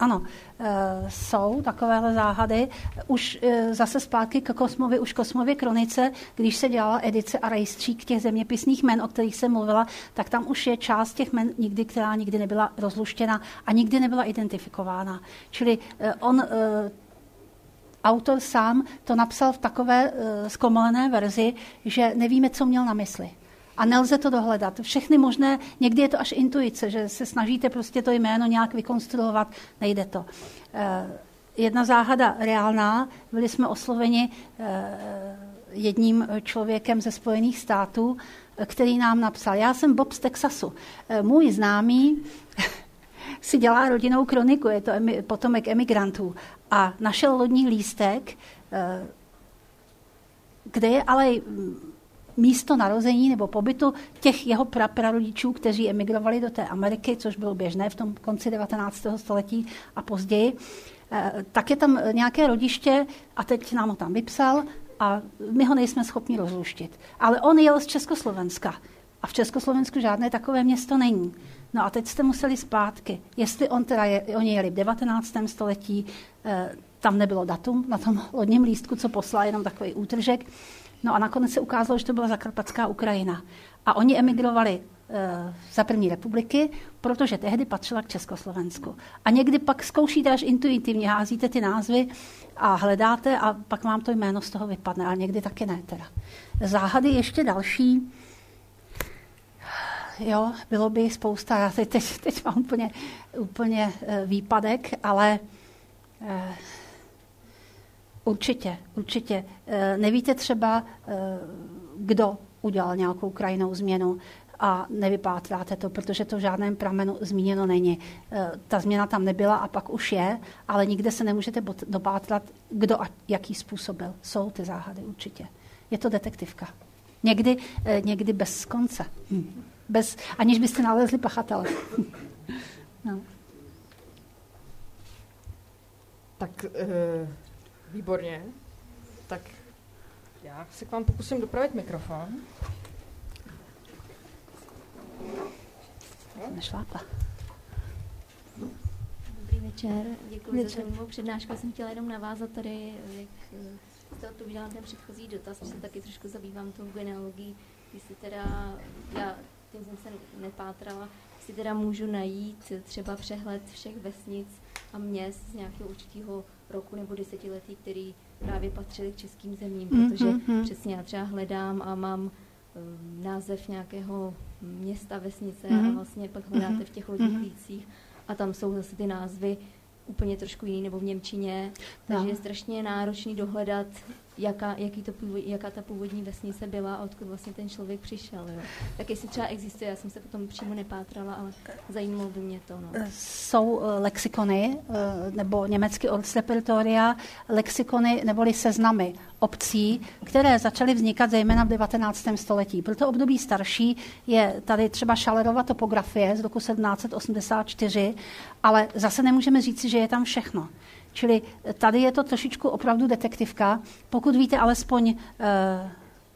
ano, e, jsou takovéhle záhady. Už e, zase zpátky k Kosmovi, už Kosmově kronice, když se dělala edice a rejstřík těch zeměpisných men, o kterých jsem mluvila, tak tam už je část těch men, nikdy, která nikdy nebyla rozluštěna a nikdy nebyla identifikována. Čili e, on autor sám to napsal v takové uh, zkomalené verzi, že nevíme, co měl na mysli. A nelze to dohledat. Všechny možné, někdy je to až intuice, že se snažíte prostě to jméno nějak vykonstruovat, nejde to. Uh, jedna záhada reálná, byli jsme osloveni uh, jedním člověkem ze Spojených států, který nám napsal, já jsem Bob z Texasu. Můj známý si dělá rodinnou kroniku, je to emi, potomek emigrantů a našel lodní lístek, eh, kde je ale místo narození nebo pobytu těch jeho prarodičů, kteří emigrovali do té Ameriky, což bylo běžné v tom konci 19. století a později, eh, tak je tam nějaké rodiště a teď nám ho tam vypsal a my ho nejsme schopni rozluštit. Ale on jel z Československa a v Československu žádné takové město není. No a teď jste museli zpátky. Jestli on teda je, oni jeli v 19. století, eh, tam nebylo datum na tom lodním lístku, co poslal, jenom takový útržek. No a nakonec se ukázalo, že to byla Zakarpatská Ukrajina. A oni emigrovali eh, za první republiky, protože tehdy patřila k Československu. A někdy pak zkoušíte až intuitivně, házíte ty názvy a hledáte a pak vám to jméno z toho vypadne, ale někdy taky ne teda. Záhady ještě další jo, bylo by spousta, já teď, teď, teď mám úplně, úplně eh, výpadek, ale eh, určitě, určitě. Eh, nevíte třeba, kdo udělal nějakou krajinou změnu a nevypátráte to, protože to v žádném pramenu zmíněno není. Ta změna tam nebyla a pak už je, ale nikde se nemůžete dopátrat, kdo a jaký způsob byl. Jsou ty záhady určitě. Je to detektivka. Někdy, někdy bez konce. Hm bez, aniž byste nalezli pachatele. no. Tak e, výborně. Tak já se k vám pokusím dopravit mikrofon. Nešlápla. Dobrý večer, děkuji za zajímavou přednášku. Já jsem chtěla jenom navázat tady, jak eh, jste odpovídala ten předchozí dotaz, že se taky trošku zabývám tou genealogií, jestli teda já tím jsem se nepátrala, si teda můžu najít třeba přehled všech vesnic a měst z nějakého určitého roku nebo desetiletí, který právě patřili k českým zemím, mm, protože mm-hmm. přesně já třeba hledám a mám um, název nějakého města, vesnice mm-hmm. a vlastně pak hledáte mm-hmm. v těch lodních mm-hmm. a tam jsou zase ty názvy úplně trošku jiný nebo v Němčině, takže no. je strašně náročný dohledat, jaká, jaký to původ, jaká ta původní vesnice byla a odkud vlastně ten člověk přišel. Jo. Tak jestli třeba existuje, já jsem se potom přímo nepátrala, ale zajímalo by mě to. No. Jsou uh, lexikony, uh, nebo německy Ortsrepertoria, lexikony neboli seznamy obcí, které začaly vznikat zejména v 19. století. Pro to období starší je tady třeba Šalerova topografie z roku 1784, ale zase nemůžeme říci, že je tam všechno. Čili tady je to trošičku opravdu detektivka. Pokud víte alespoň e,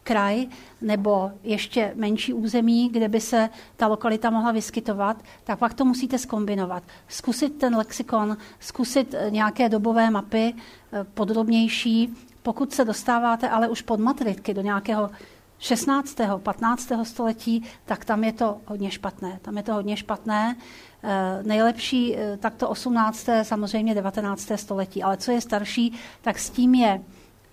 kraj nebo ještě menší území, kde by se ta lokalita mohla vyskytovat, tak pak to musíte skombinovat. Zkusit ten lexikon, zkusit nějaké dobové mapy, e, podrobnější, pokud se dostáváte ale už pod matritky do nějakého 16. 15. století, tak tam je to hodně špatné. Tam je to hodně špatné. E, nejlepší, e, tak to 18. samozřejmě 19. století, ale co je starší, tak s tím je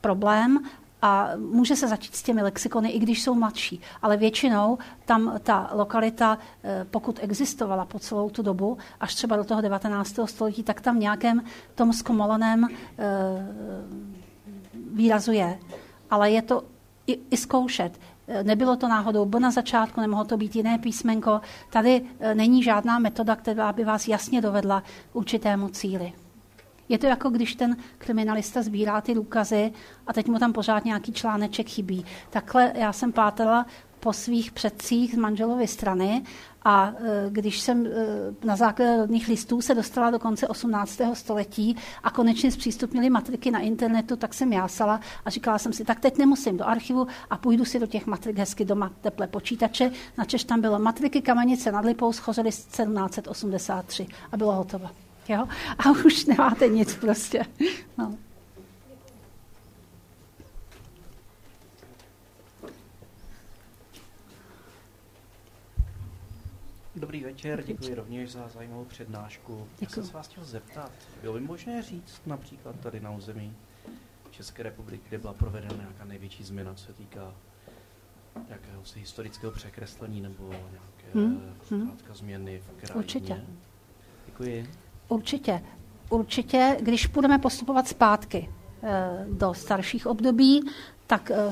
problém a může se začít s těmi lexikony, i když jsou mladší. Ale většinou tam ta lokalita, e, pokud existovala po celou tu dobu, až třeba do toho 19. století, tak tam nějakém tom zkomoleném výrazu je. Ale je to i, i zkoušet. Nebylo to náhodou bo na začátku, nemohlo to být jiné písmenko. Tady e, není žádná metoda, která by vás jasně dovedla k určitému cíli. Je to jako když ten kriminalista sbírá ty důkazy a teď mu tam pořád nějaký článeček chybí. Takhle já jsem pátala po svých předcích z manželovy strany a e, když jsem e, na základě rodných listů se dostala do konce 18. století a konečně zpřístupnili matriky na internetu, tak jsem jásala a říkala jsem si, tak teď nemusím do archivu a půjdu si do těch matrik hezky doma teple počítače. Načež tam bylo matriky Kamenice nad Lipou, schořely 1783 a bylo hotovo. Jo? A už nemáte nic prostě. No. Dobrý večer, děkuji rovněž za zajímavou přednášku. Děkuji. Já jsem se vás chtěl zeptat, bylo by možné říct například tady na území České republiky, kde byla provedena nějaká největší změna, co se týká nějakého si historického překreslení nebo nějaké hmm. hmm. změny v krajině? Určitě. Děkuji. Určitě. Určitě, když budeme postupovat zpátky eh, do starších období, tak eh,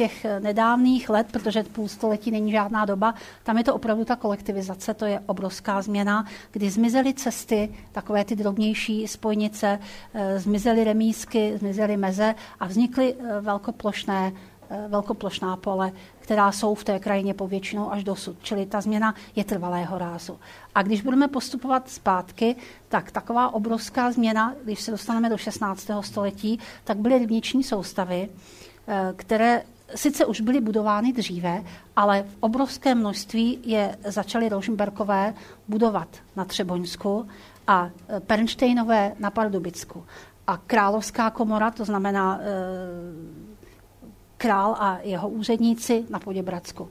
těch nedávných let, protože půl století není žádná doba, tam je to opravdu ta kolektivizace, to je obrovská změna, kdy zmizely cesty, takové ty drobnější spojnice, eh, zmizely remísky, zmizely meze a vznikly eh, velkoplošné eh, velkoplošná pole, která jsou v té krajině povětšinou až dosud. Čili ta změna je trvalého rázu. A když budeme postupovat zpátky, tak taková obrovská změna, když se dostaneme do 16. století, tak byly rybniční soustavy, které sice už byly budovány dříve, ale v obrovském množství je začaly Rožmberkové budovat na Třeboňsku a e, Pernštejnové na Pardubicku. A královská komora, to znamená e, král a jeho úředníci na Poděbradsku.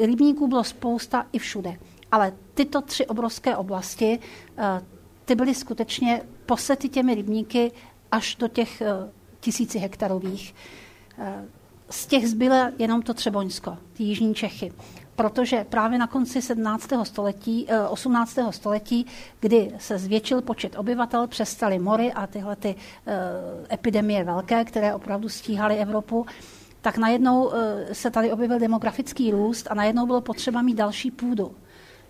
Rybníků bylo spousta i všude. Ale tyto tři obrovské oblasti, e, ty byly skutečně posety těmi rybníky až do těch e, tisíci hektarových. Z těch zbylo jenom to Třeboňsko, ty jižní Čechy. Protože právě na konci 17. století, 18. Eh, století, kdy se zvětšil počet obyvatel, přestaly mory a tyhle ty uh, epidemie velké, které opravdu stíhaly Evropu, tak najednou uh, se tady objevil demografický růst a najednou bylo potřeba mít další půdu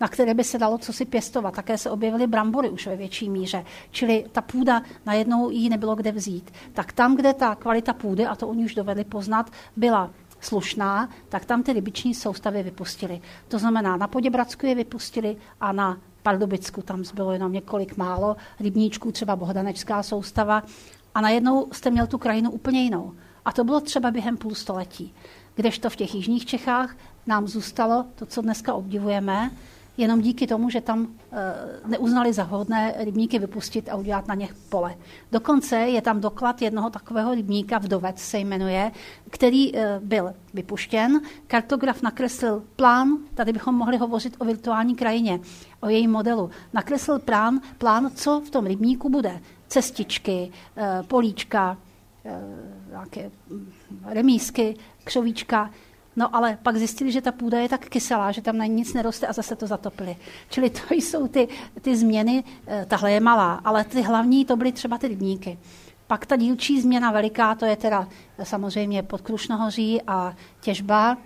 na které by se dalo co si pěstovat. Také se objevily brambory už ve větší míře. Čili ta půda najednou jí nebylo kde vzít. Tak tam, kde ta kvalita půdy, a to oni už dovedli poznat, byla slušná, tak tam ty rybiční soustavy vypustili. To znamená, na Poděbradsku je vypustili a na Pardubicku tam zbylo jenom několik málo rybníčků, třeba Bohdanečská soustava. A najednou jste měl tu krajinu úplně jinou. A to bylo třeba během půl století. Kdežto v těch jižních Čechách nám zůstalo to, co dneska obdivujeme, jenom díky tomu, že tam eh, neuznali za hodné rybníky vypustit a udělat na ně pole. Dokonce je tam doklad jednoho takového rybníka, Vdovec se jmenuje, který eh, byl vypuštěn. Kartograf nakreslil plán, tady bychom mohli hovořit o virtuální krajině, o jejím modelu. Nakreslil plán, plán co v tom rybníku bude. Cestičky, eh, políčka, nějaké hm, remísky, křovíčka, No ale pak zjistili, že ta půda je tak kyselá, že tam na nic neroste a zase to zatopili. Čili to jsou ty, ty změny, eh, tahle je malá, ale ty hlavní to byly třeba ty rybníky. Pak ta dílčí změna veliká, to je teda samozřejmě podkrušnohoří a těžba,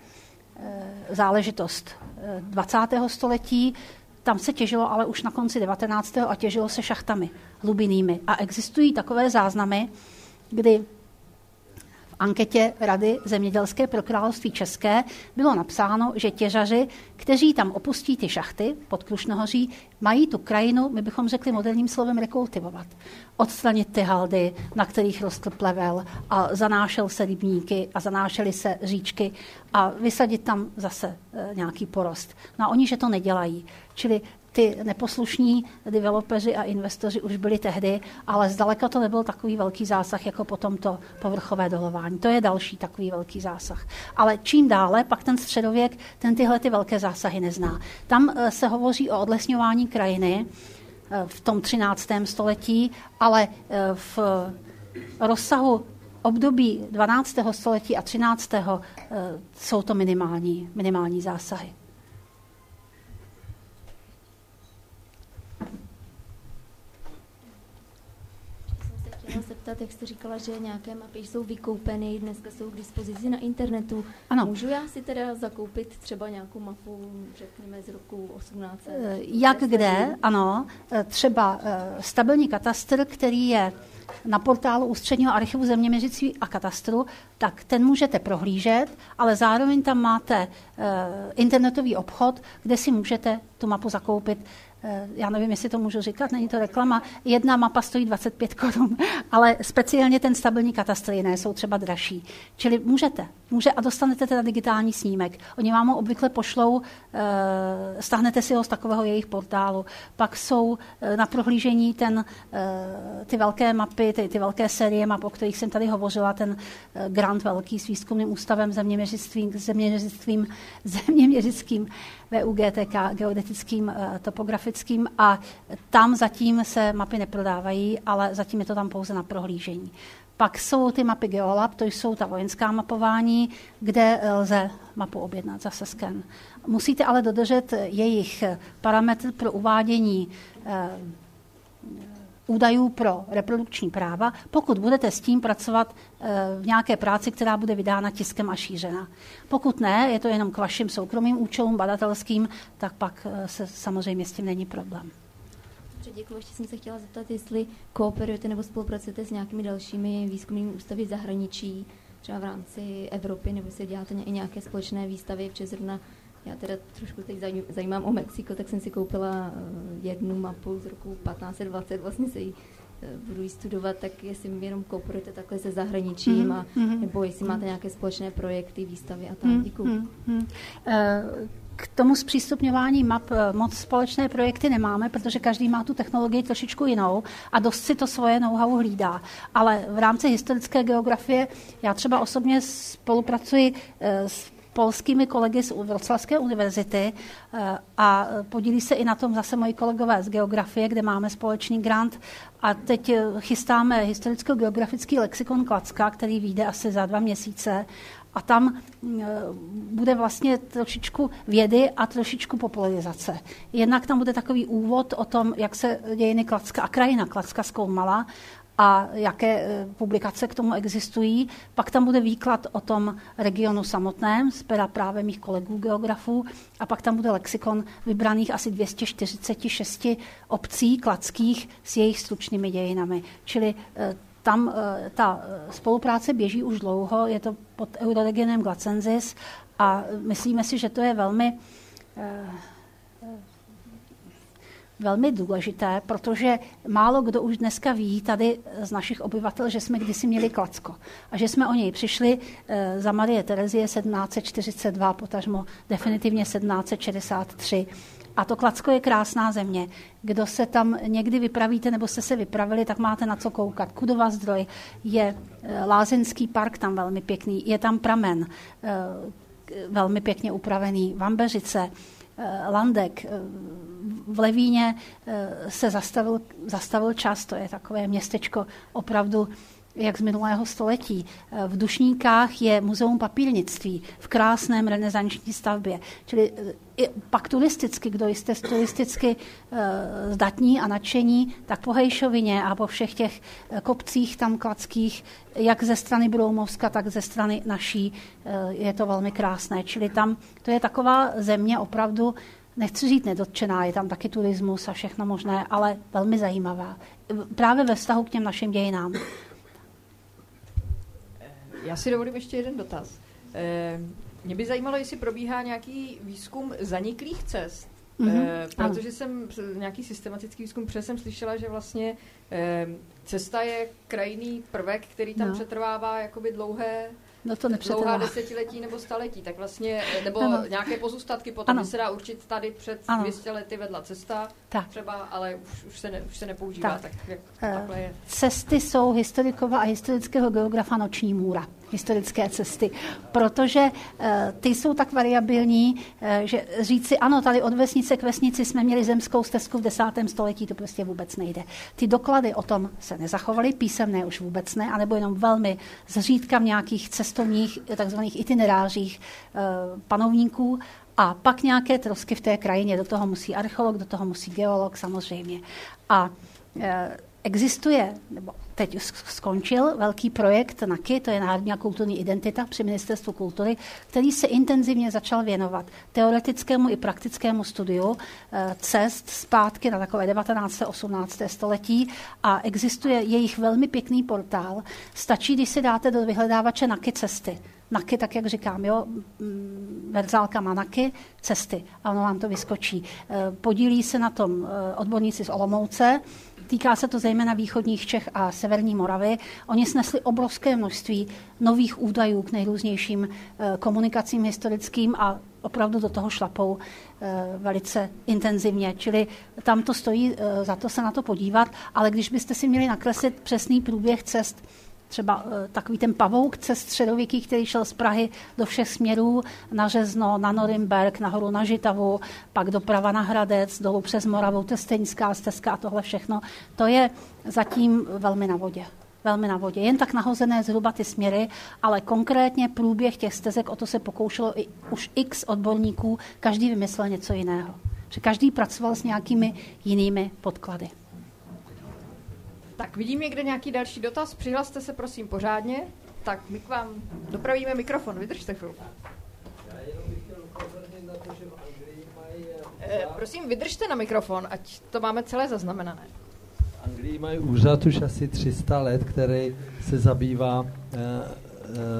eh, záležitost 20. Eh, století. Tam se těžilo ale už na konci 19. a těžilo se šachtami hlubinými. A existují takové záznamy, kdy anketě Rady zemědělské pro království České bylo napsáno, že těžaři, kteří tam opustí ty šachty pod Krušnohoří, mají tu krajinu, my bychom řekli moderním slovem, rekultivovat. Odstranit ty haldy, na kterých rostl plevel a zanášel se rybníky a zanášely se říčky a vysadit tam zase e, nějaký porost. No a oni, že to nedělají. Čili ty neposlušní developeři a investoři už byli tehdy, ale zdaleka to nebyl takový velký zásah jako potom to povrchové dolování. To je další takový velký zásah. Ale čím dále, pak ten středověk, ten tyhle ty velké zásahy nezná. Tam eh, se hovoří o odlesňování krajiny eh, v tom 13. století, ale eh, v rozsahu období 12. století a 13. jsou to minimální, minimální zásahy. Chtěla zeptat, jak jste říkala, že nějaké mapy jsou vykoupeny, dneska jsou k dispozici na internetu. Ano. Můžu já si teda zakoupit třeba nějakou mapu, řekněme, z roku 18? Eh, jak kde, ano. Eh, třeba eh, stabilní katastr, který je na portálu Ústředního archivu zeměměřictví a katastru, tak ten můžete prohlížet, ale zároveň tam máte internetový obchod, kde si můžete tu mapu zakoupit já nevím, jestli to můžu říkat, není to reklama, jedna mapa stojí 25 korun, ale speciálně ten stabilní katastr jiné jsou třeba dražší. Čili můžete, může a dostanete teda digitální snímek. Oni vám ho obvykle pošlou, eh, stáhnete si ho z takového jejich portálu. Pak jsou eh, na prohlížení ten, ty velké mapy, ty, ty velké série map, o kterých jsem tady hovořila, ten grant velký s výzkumným ústavem zeměměřictvím, zeměměřictvím, zeměměřickým VUGTK, geodetickým topografickým grafickým a tam zatím se mapy neprodávají, ale zatím je to tam pouze na prohlížení. Pak jsou ty mapy Geolab, to jsou ta vojenská mapování, kde lze mapu objednat, zase sken. Musíte ale dodržet jejich parametr pro uvádění eh, údajů pro reprodukční práva, pokud budete s tím pracovat eh, v nějaké práci, která bude vydána tiskem a šířena. Pokud ne, je to jenom k vašim soukromým účelům, badatelským, tak pak eh, se samozřejmě s tím není problém. Děkuji. Ještě jsem se chtěla zeptat, jestli kooperujete nebo spolupracujete s nějakými dalšími výzkumnými ústavy zahraničí, třeba v rámci Evropy, nebo si děláte i nějaké společné výstavy, protože zrovna já teda trošku teď zajímám o Mexiko, tak jsem si koupila eh, jednu mapu z roku 1520, vlastně se ji eh, budu ji studovat, tak jestli mi jenom kooperujete takhle se zahraničím, mm-hmm. a, mhm. nebo jestli máte nějaké společné projekty, výstavy a tak. Mm-hmm. Děkuji. Mm-hmm. K tomu zpřístupňování map moc společné projekty nemáme, protože každý má tu technologii trošičku jinou a dost si to svoje know-how hlídá. Ale v rámci historické geografie já třeba osobně spolupracuji s polskými kolegy z Wroclawské univerzity eh, a podílí se i na tom zase moji kolegové z geografie, kde máme společný grant. A teď eh, chystáme historicko-geografický lexikon Klacka, který vyjde asi za dva měsíce. A tam eh, bude vlastně trošičku vědy a trošičku popularizace. Jednak tam bude takový úvod o tom, jak se dějiny Klacka a krajina Klacka zkoumala a jaké e, publikace k tomu existují. Pak tam bude výklad o tom regionu samotném z pera právě mých kolegů geografů a pak tam bude lexikon vybraných asi 246 obcí kladských s jejich stručnými dějinami. Čili e, tam e, ta spolupráce běží už dlouho, je to pod Euroregionem Glacensis a myslíme si, že to je velmi velmi důležité, protože málo kdo už dneska ví tady z našich obyvatel, že jsme kdysi měli Klacko a že jsme o něj přišli eh, za Marie Terezie 1742, potažmo definitivně 1763. A to Klacko je krásná země. Kdo se tam někdy vypravíte nebo jste se vypravili, tak máte na co koukat. Kudova zdroj je eh, Lázeňský park tam velmi pěkný, je tam pramen eh, velmi pěkně upravený, Vambeřice, Landek. Eh, v Levíně eh, se zastavil, zastavil čas, to je takové městečko opravdu jak z minulého století. V Dušníkách je muzeum papírnictví v krásném renesanční stavbě. Čili i pak turisticky, kdo jste turisticky e, zdatní a nadšení, tak po Hejšovině a po všech těch kopcích tam klackých, jak ze strany Broumovska, tak ze strany naší, je to velmi krásné. Čili tam to je taková země opravdu, nechci říct nedotčená, je tam taky turismus a všechno možné, ale velmi zajímavá. Právě ve vztahu k těm našim dějinám. Já si dovolím ještě jeden dotaz. Eh, mě by zajímalo, jestli probíhá nějaký výzkum zaniklých cest. Mm-hmm. Eh, protože jsem nějaký systematický výzkum, protože jsem slyšela, že vlastně eh, cesta je krajný prvek, který tam no. přetrvává jakoby dlouhé no to dlouhá desetiletí nebo staletí, tak vlastně, nebo ano. nějaké pozůstatky potom, ano. se dá určit tady před ano. 200 lety vedla cesta, tak. třeba, ale už, už, se ne, už se nepoužívá, tak, tak jak uh, takhle je. Cesty jsou historikova a historického geografa noční můra historické cesty, protože uh, ty jsou tak variabilní, uh, že říci, ano, tady od vesnice k vesnici jsme měli zemskou stezku v desátém století, to prostě vůbec nejde. Ty doklady o tom se nezachovaly, písemné už vůbec ne, anebo jenom velmi zřídka v nějakých cestovních takzvaných itinerářích uh, panovníků a pak nějaké trosky v té krajině. Do toho musí archeolog, do toho musí geolog samozřejmě. A Existuje, nebo teď skončil velký projekt NAKY, to je Národní a kulturní identita při Ministerstvu kultury, který se intenzivně začal věnovat teoretickému i praktickému studiu eh, cest zpátky na takové 19. 18. století a existuje jejich velmi pěkný portál. Stačí, když si dáte do vyhledávače NAKY cesty. NAKY, tak jak říkám, jo, mm, verzálka má NAKY, cesty a ono vám to vyskočí. Eh, podílí se na tom eh, odborníci z Olomouce, Týká se to zejména východních Čech a severní Moravy. Oni snesli obrovské množství nových údajů k nejrůznějším eh, komunikacím historickým a opravdu do toho šlapou eh, velice intenzivně. Čili tam to stojí eh, za to se na to podívat, ale když byste si měli nakreslit přesný průběh cest třeba eh, takový ten pavouk cest středověký, který šel z Prahy do všech směrů, na Řezno, na Norimberg, nahoru na Žitavu, pak doprava na Hradec, dolů přes Moravu, Testeňská stezka a tohle všechno, to je zatím velmi na vodě velmi na vodě. Jen tak nahozené zhruba ty směry, ale konkrétně průběh těch stezek, o to se pokoušelo i už x odborníků, každý vymyslel něco jiného. Že každý pracoval s nějakými jinými podklady. Tak vidím někde nějaký další dotaz. Přihlaste se prosím pořádně. Tak my k vám dopravíme mikrofon. Vydržte chvilku. Eh, prosím, vydržte na mikrofon, ať to máme celé zaznamenané. V Anglii mají úřad už asi 300 let, který se zabývá uh,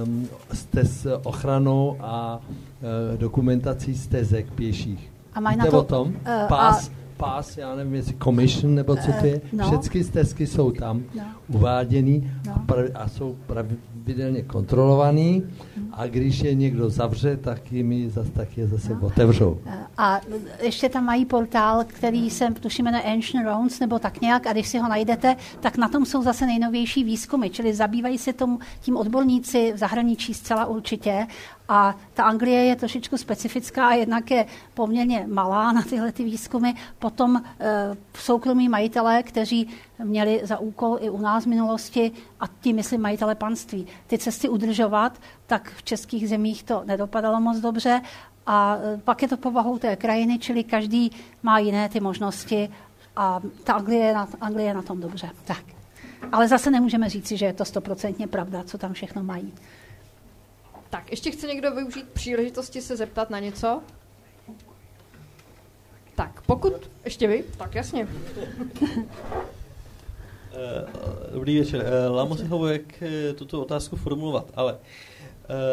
um, stez ochranou a uh, dokumentací stezek pěších. A mají na to, o tom? Uh, Pás, a pás, já nevím, jestli commission nebo co to je, uh, no. všechny stezky jsou tam no. uváděny no. a, prav, a jsou pravidelně kontrolovaný hmm. A když je někdo zavře, tak jim zase, tak je zase no. otevřou. A ještě tam mají portál, který se tuším jmenuje Ancient Rounds nebo tak nějak a když si ho najdete, tak na tom jsou zase nejnovější výzkumy, čili zabývají se tomu, tím odborníci v zahraničí zcela určitě a ta Anglie je trošičku specifická, jednak je poměrně malá na tyhle ty výzkumy. Potom e, soukromí majitelé, kteří měli za úkol i u nás v minulosti, a tím myslím majitele panství, ty cesty udržovat, tak v českých zemích to nedopadalo moc dobře. A e, pak je to povahou té krajiny, čili každý má jiné ty možnosti a ta Anglie je na, Anglie je na tom dobře. Tak. Ale zase nemůžeme říci, že je to stoprocentně pravda, co tam všechno mají. Tak, ještě chce někdo využít příležitosti se zeptat na něco? Tak, pokud... Ještě vy? Tak jasně. Eh, dobrý večer. Lámo si hlavu, jak tuto otázku formulovat, ale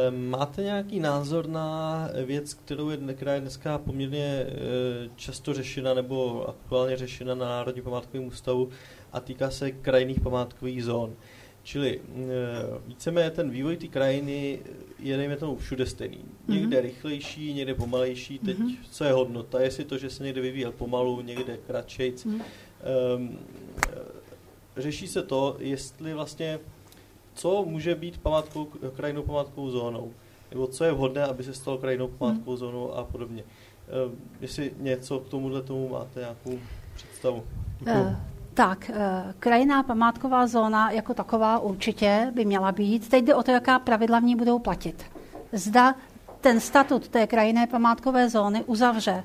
máte nějaký názor na věc, kterou je, která je dneska poměrně často řešena nebo aktuálně řešena na Národní památkovém ústavu a týká se krajných památkových zón? Čili víceméně ten vývoj té krajiny je, dejme tomu, všude stejný. Někde mm-hmm. rychlejší, někde pomalejší. Teď, mm-hmm. co je hodnota? Jestli to, že se někde vyvíjel pomalu, někde kratšejc. Mm-hmm. Um, řeší se to, jestli vlastně, co může být památkou, krajinou památkovou zónou, nebo co je vhodné, aby se stalo krajinou památkovou hmm. zónou a podobně. Uh, jestli něco k tomuhle tomu máte nějakou představu. Uh, tak, uh, krajiná památková zóna jako taková určitě by měla být. Teď jde o to, jaká pravidla v ní budou platit. Zda ten statut té krajinné památkové zóny uzavře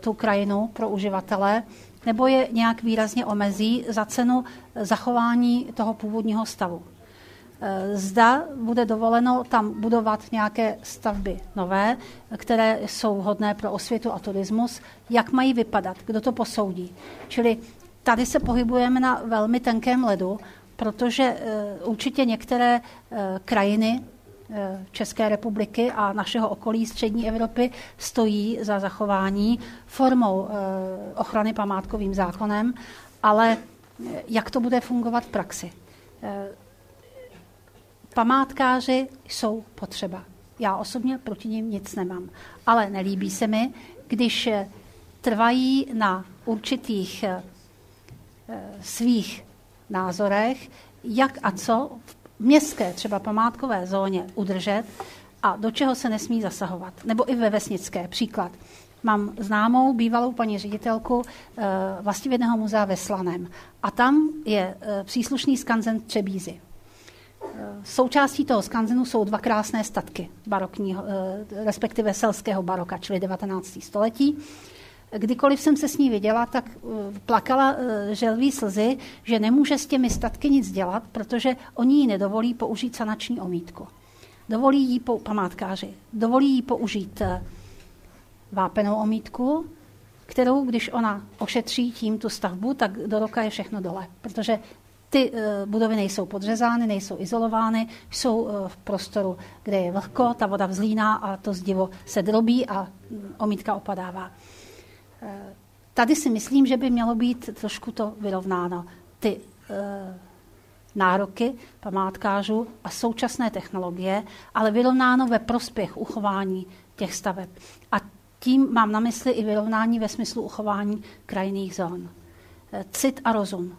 tu krajinu pro uživatele, nebo je nějak výrazně omezí za cenu zachování toho původního stavu. E, zda bude dovoleno tam budovat nějaké stavby nové, které jsou hodné pro osvětu a turismus, jak mají vypadat, kdo to posoudí. Čili tady se pohybujeme na velmi tenkém ledu, protože e, určitě některé e, krajiny Eh, České republiky a našeho okolí střední Evropy stojí za zachování formou eh, ochrany památkovým zákonem, ale eh, jak to bude fungovat v praxi? Památkáři jsou potřeba. Já osobně proti ním nic nemám. Ale nelíbí se mi, když trvají na určitých eh, svých názorech, jak a co v městské, třeba památkové zóně udržet a do čeho se nesmí zasahovat. Nebo i ve vesnické. Příklad. Mám známou bývalou paní ředitelku vlastivědného muzea ve Slaném. A tam je příslušný skanzen Třebízy. Součástí toho skanzenu jsou dva krásné statky barokního, e, respektive selského baroka, čili 19. století. Kdykoliv jsem se s ní viděla, tak e, plakala e, želví slzy, že nemůže s těmi statky nic dělat, protože oni jí nedovolí použít sanační omítku. Dovolí jí po, památkáři, dovolí jí použít vápenou omítku, kterou, když ona ošetří tím tu stavbu, tak do roka je všechno dole, protože ty budovy nejsou podřezány, nejsou izolovány, jsou v prostoru, kde je vlhko, ta voda vzlíná a to zdivo se drobí a omítka opadává. Tady si myslím, že by mělo být trošku to vyrovnáno. Ty nároky památkářů a současné technologie, ale vyrovnáno ve prospěch uchování těch staveb. A tím mám na mysli i vyrovnání ve smyslu uchování krajinných zón. Cit a rozum,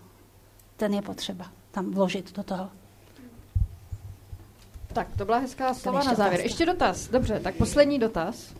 ten je potřeba tam vložit do toho. Tak, to byla hezká slova na závěr. Ještě dotaz. Dobře, tak poslední dotaz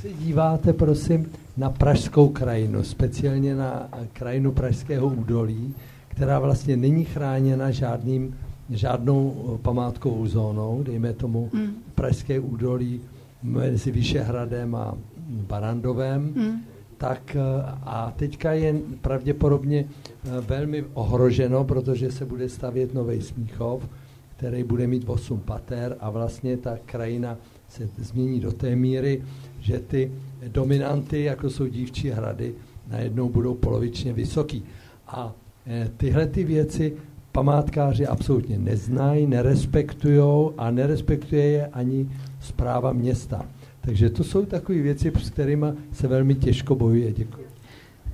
se díváte, prosím, na pražskou krajinu, speciálně na krajinu Pražského údolí, která vlastně není chráněna žádným, žádnou památkovou zónou, dejme tomu mm. Pražské údolí mezi Vyšehradem a Barandovem, mm. Tak a teďka je pravděpodobně eh, velmi ohroženo, protože se bude stavět nový Smíchov, který bude mít 8 pater a vlastně ta krajina se změní do té míry, že ty dominanty, jako jsou dívčí hrady, najednou budou polovičně vysoký. A e, tyhle ty věci památkáři absolutně neznají, nerespektují a nerespektuje je ani zpráva města. Takže to jsou takové věci, s kterými se velmi těžko bojuje. Děkuji.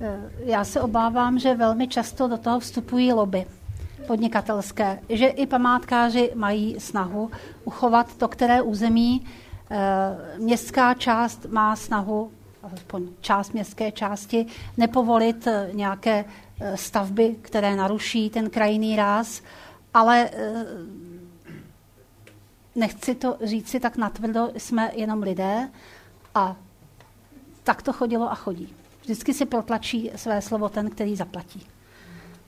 E, já se obávám, že velmi často do toho vstupují lobby podnikatelské, že i památkáři mají snahu uchovat to, které území Eh, městská část má snahu, alespoň část městské části, nepovolit eh, nějaké eh, stavby, které naruší ten krajinný ráz, ale nechci to říct si tak natvrdo, jsme jenom lidé a tak to chodilo a chodí. Vždycky si protlačí své slovo ten, který zaplatí.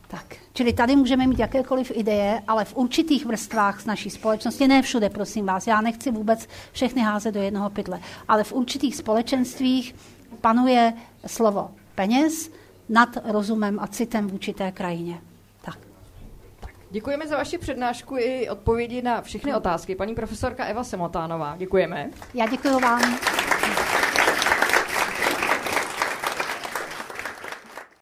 Tak, čili tady můžeme mít jakékoliv ideje, ale v určitých vrstvách z naší společnosti, ne všude, prosím vás, já nechci vůbec všechny házet do jednoho pytle, ale v určitých společenstvích panuje slovo peněz nad rozumem a citem v určité krajině. Děkujeme za vaši přednášku i odpovědi na všechny otázky. Paní profesorka Eva Semotánová, děkujeme. Já děkuji vám.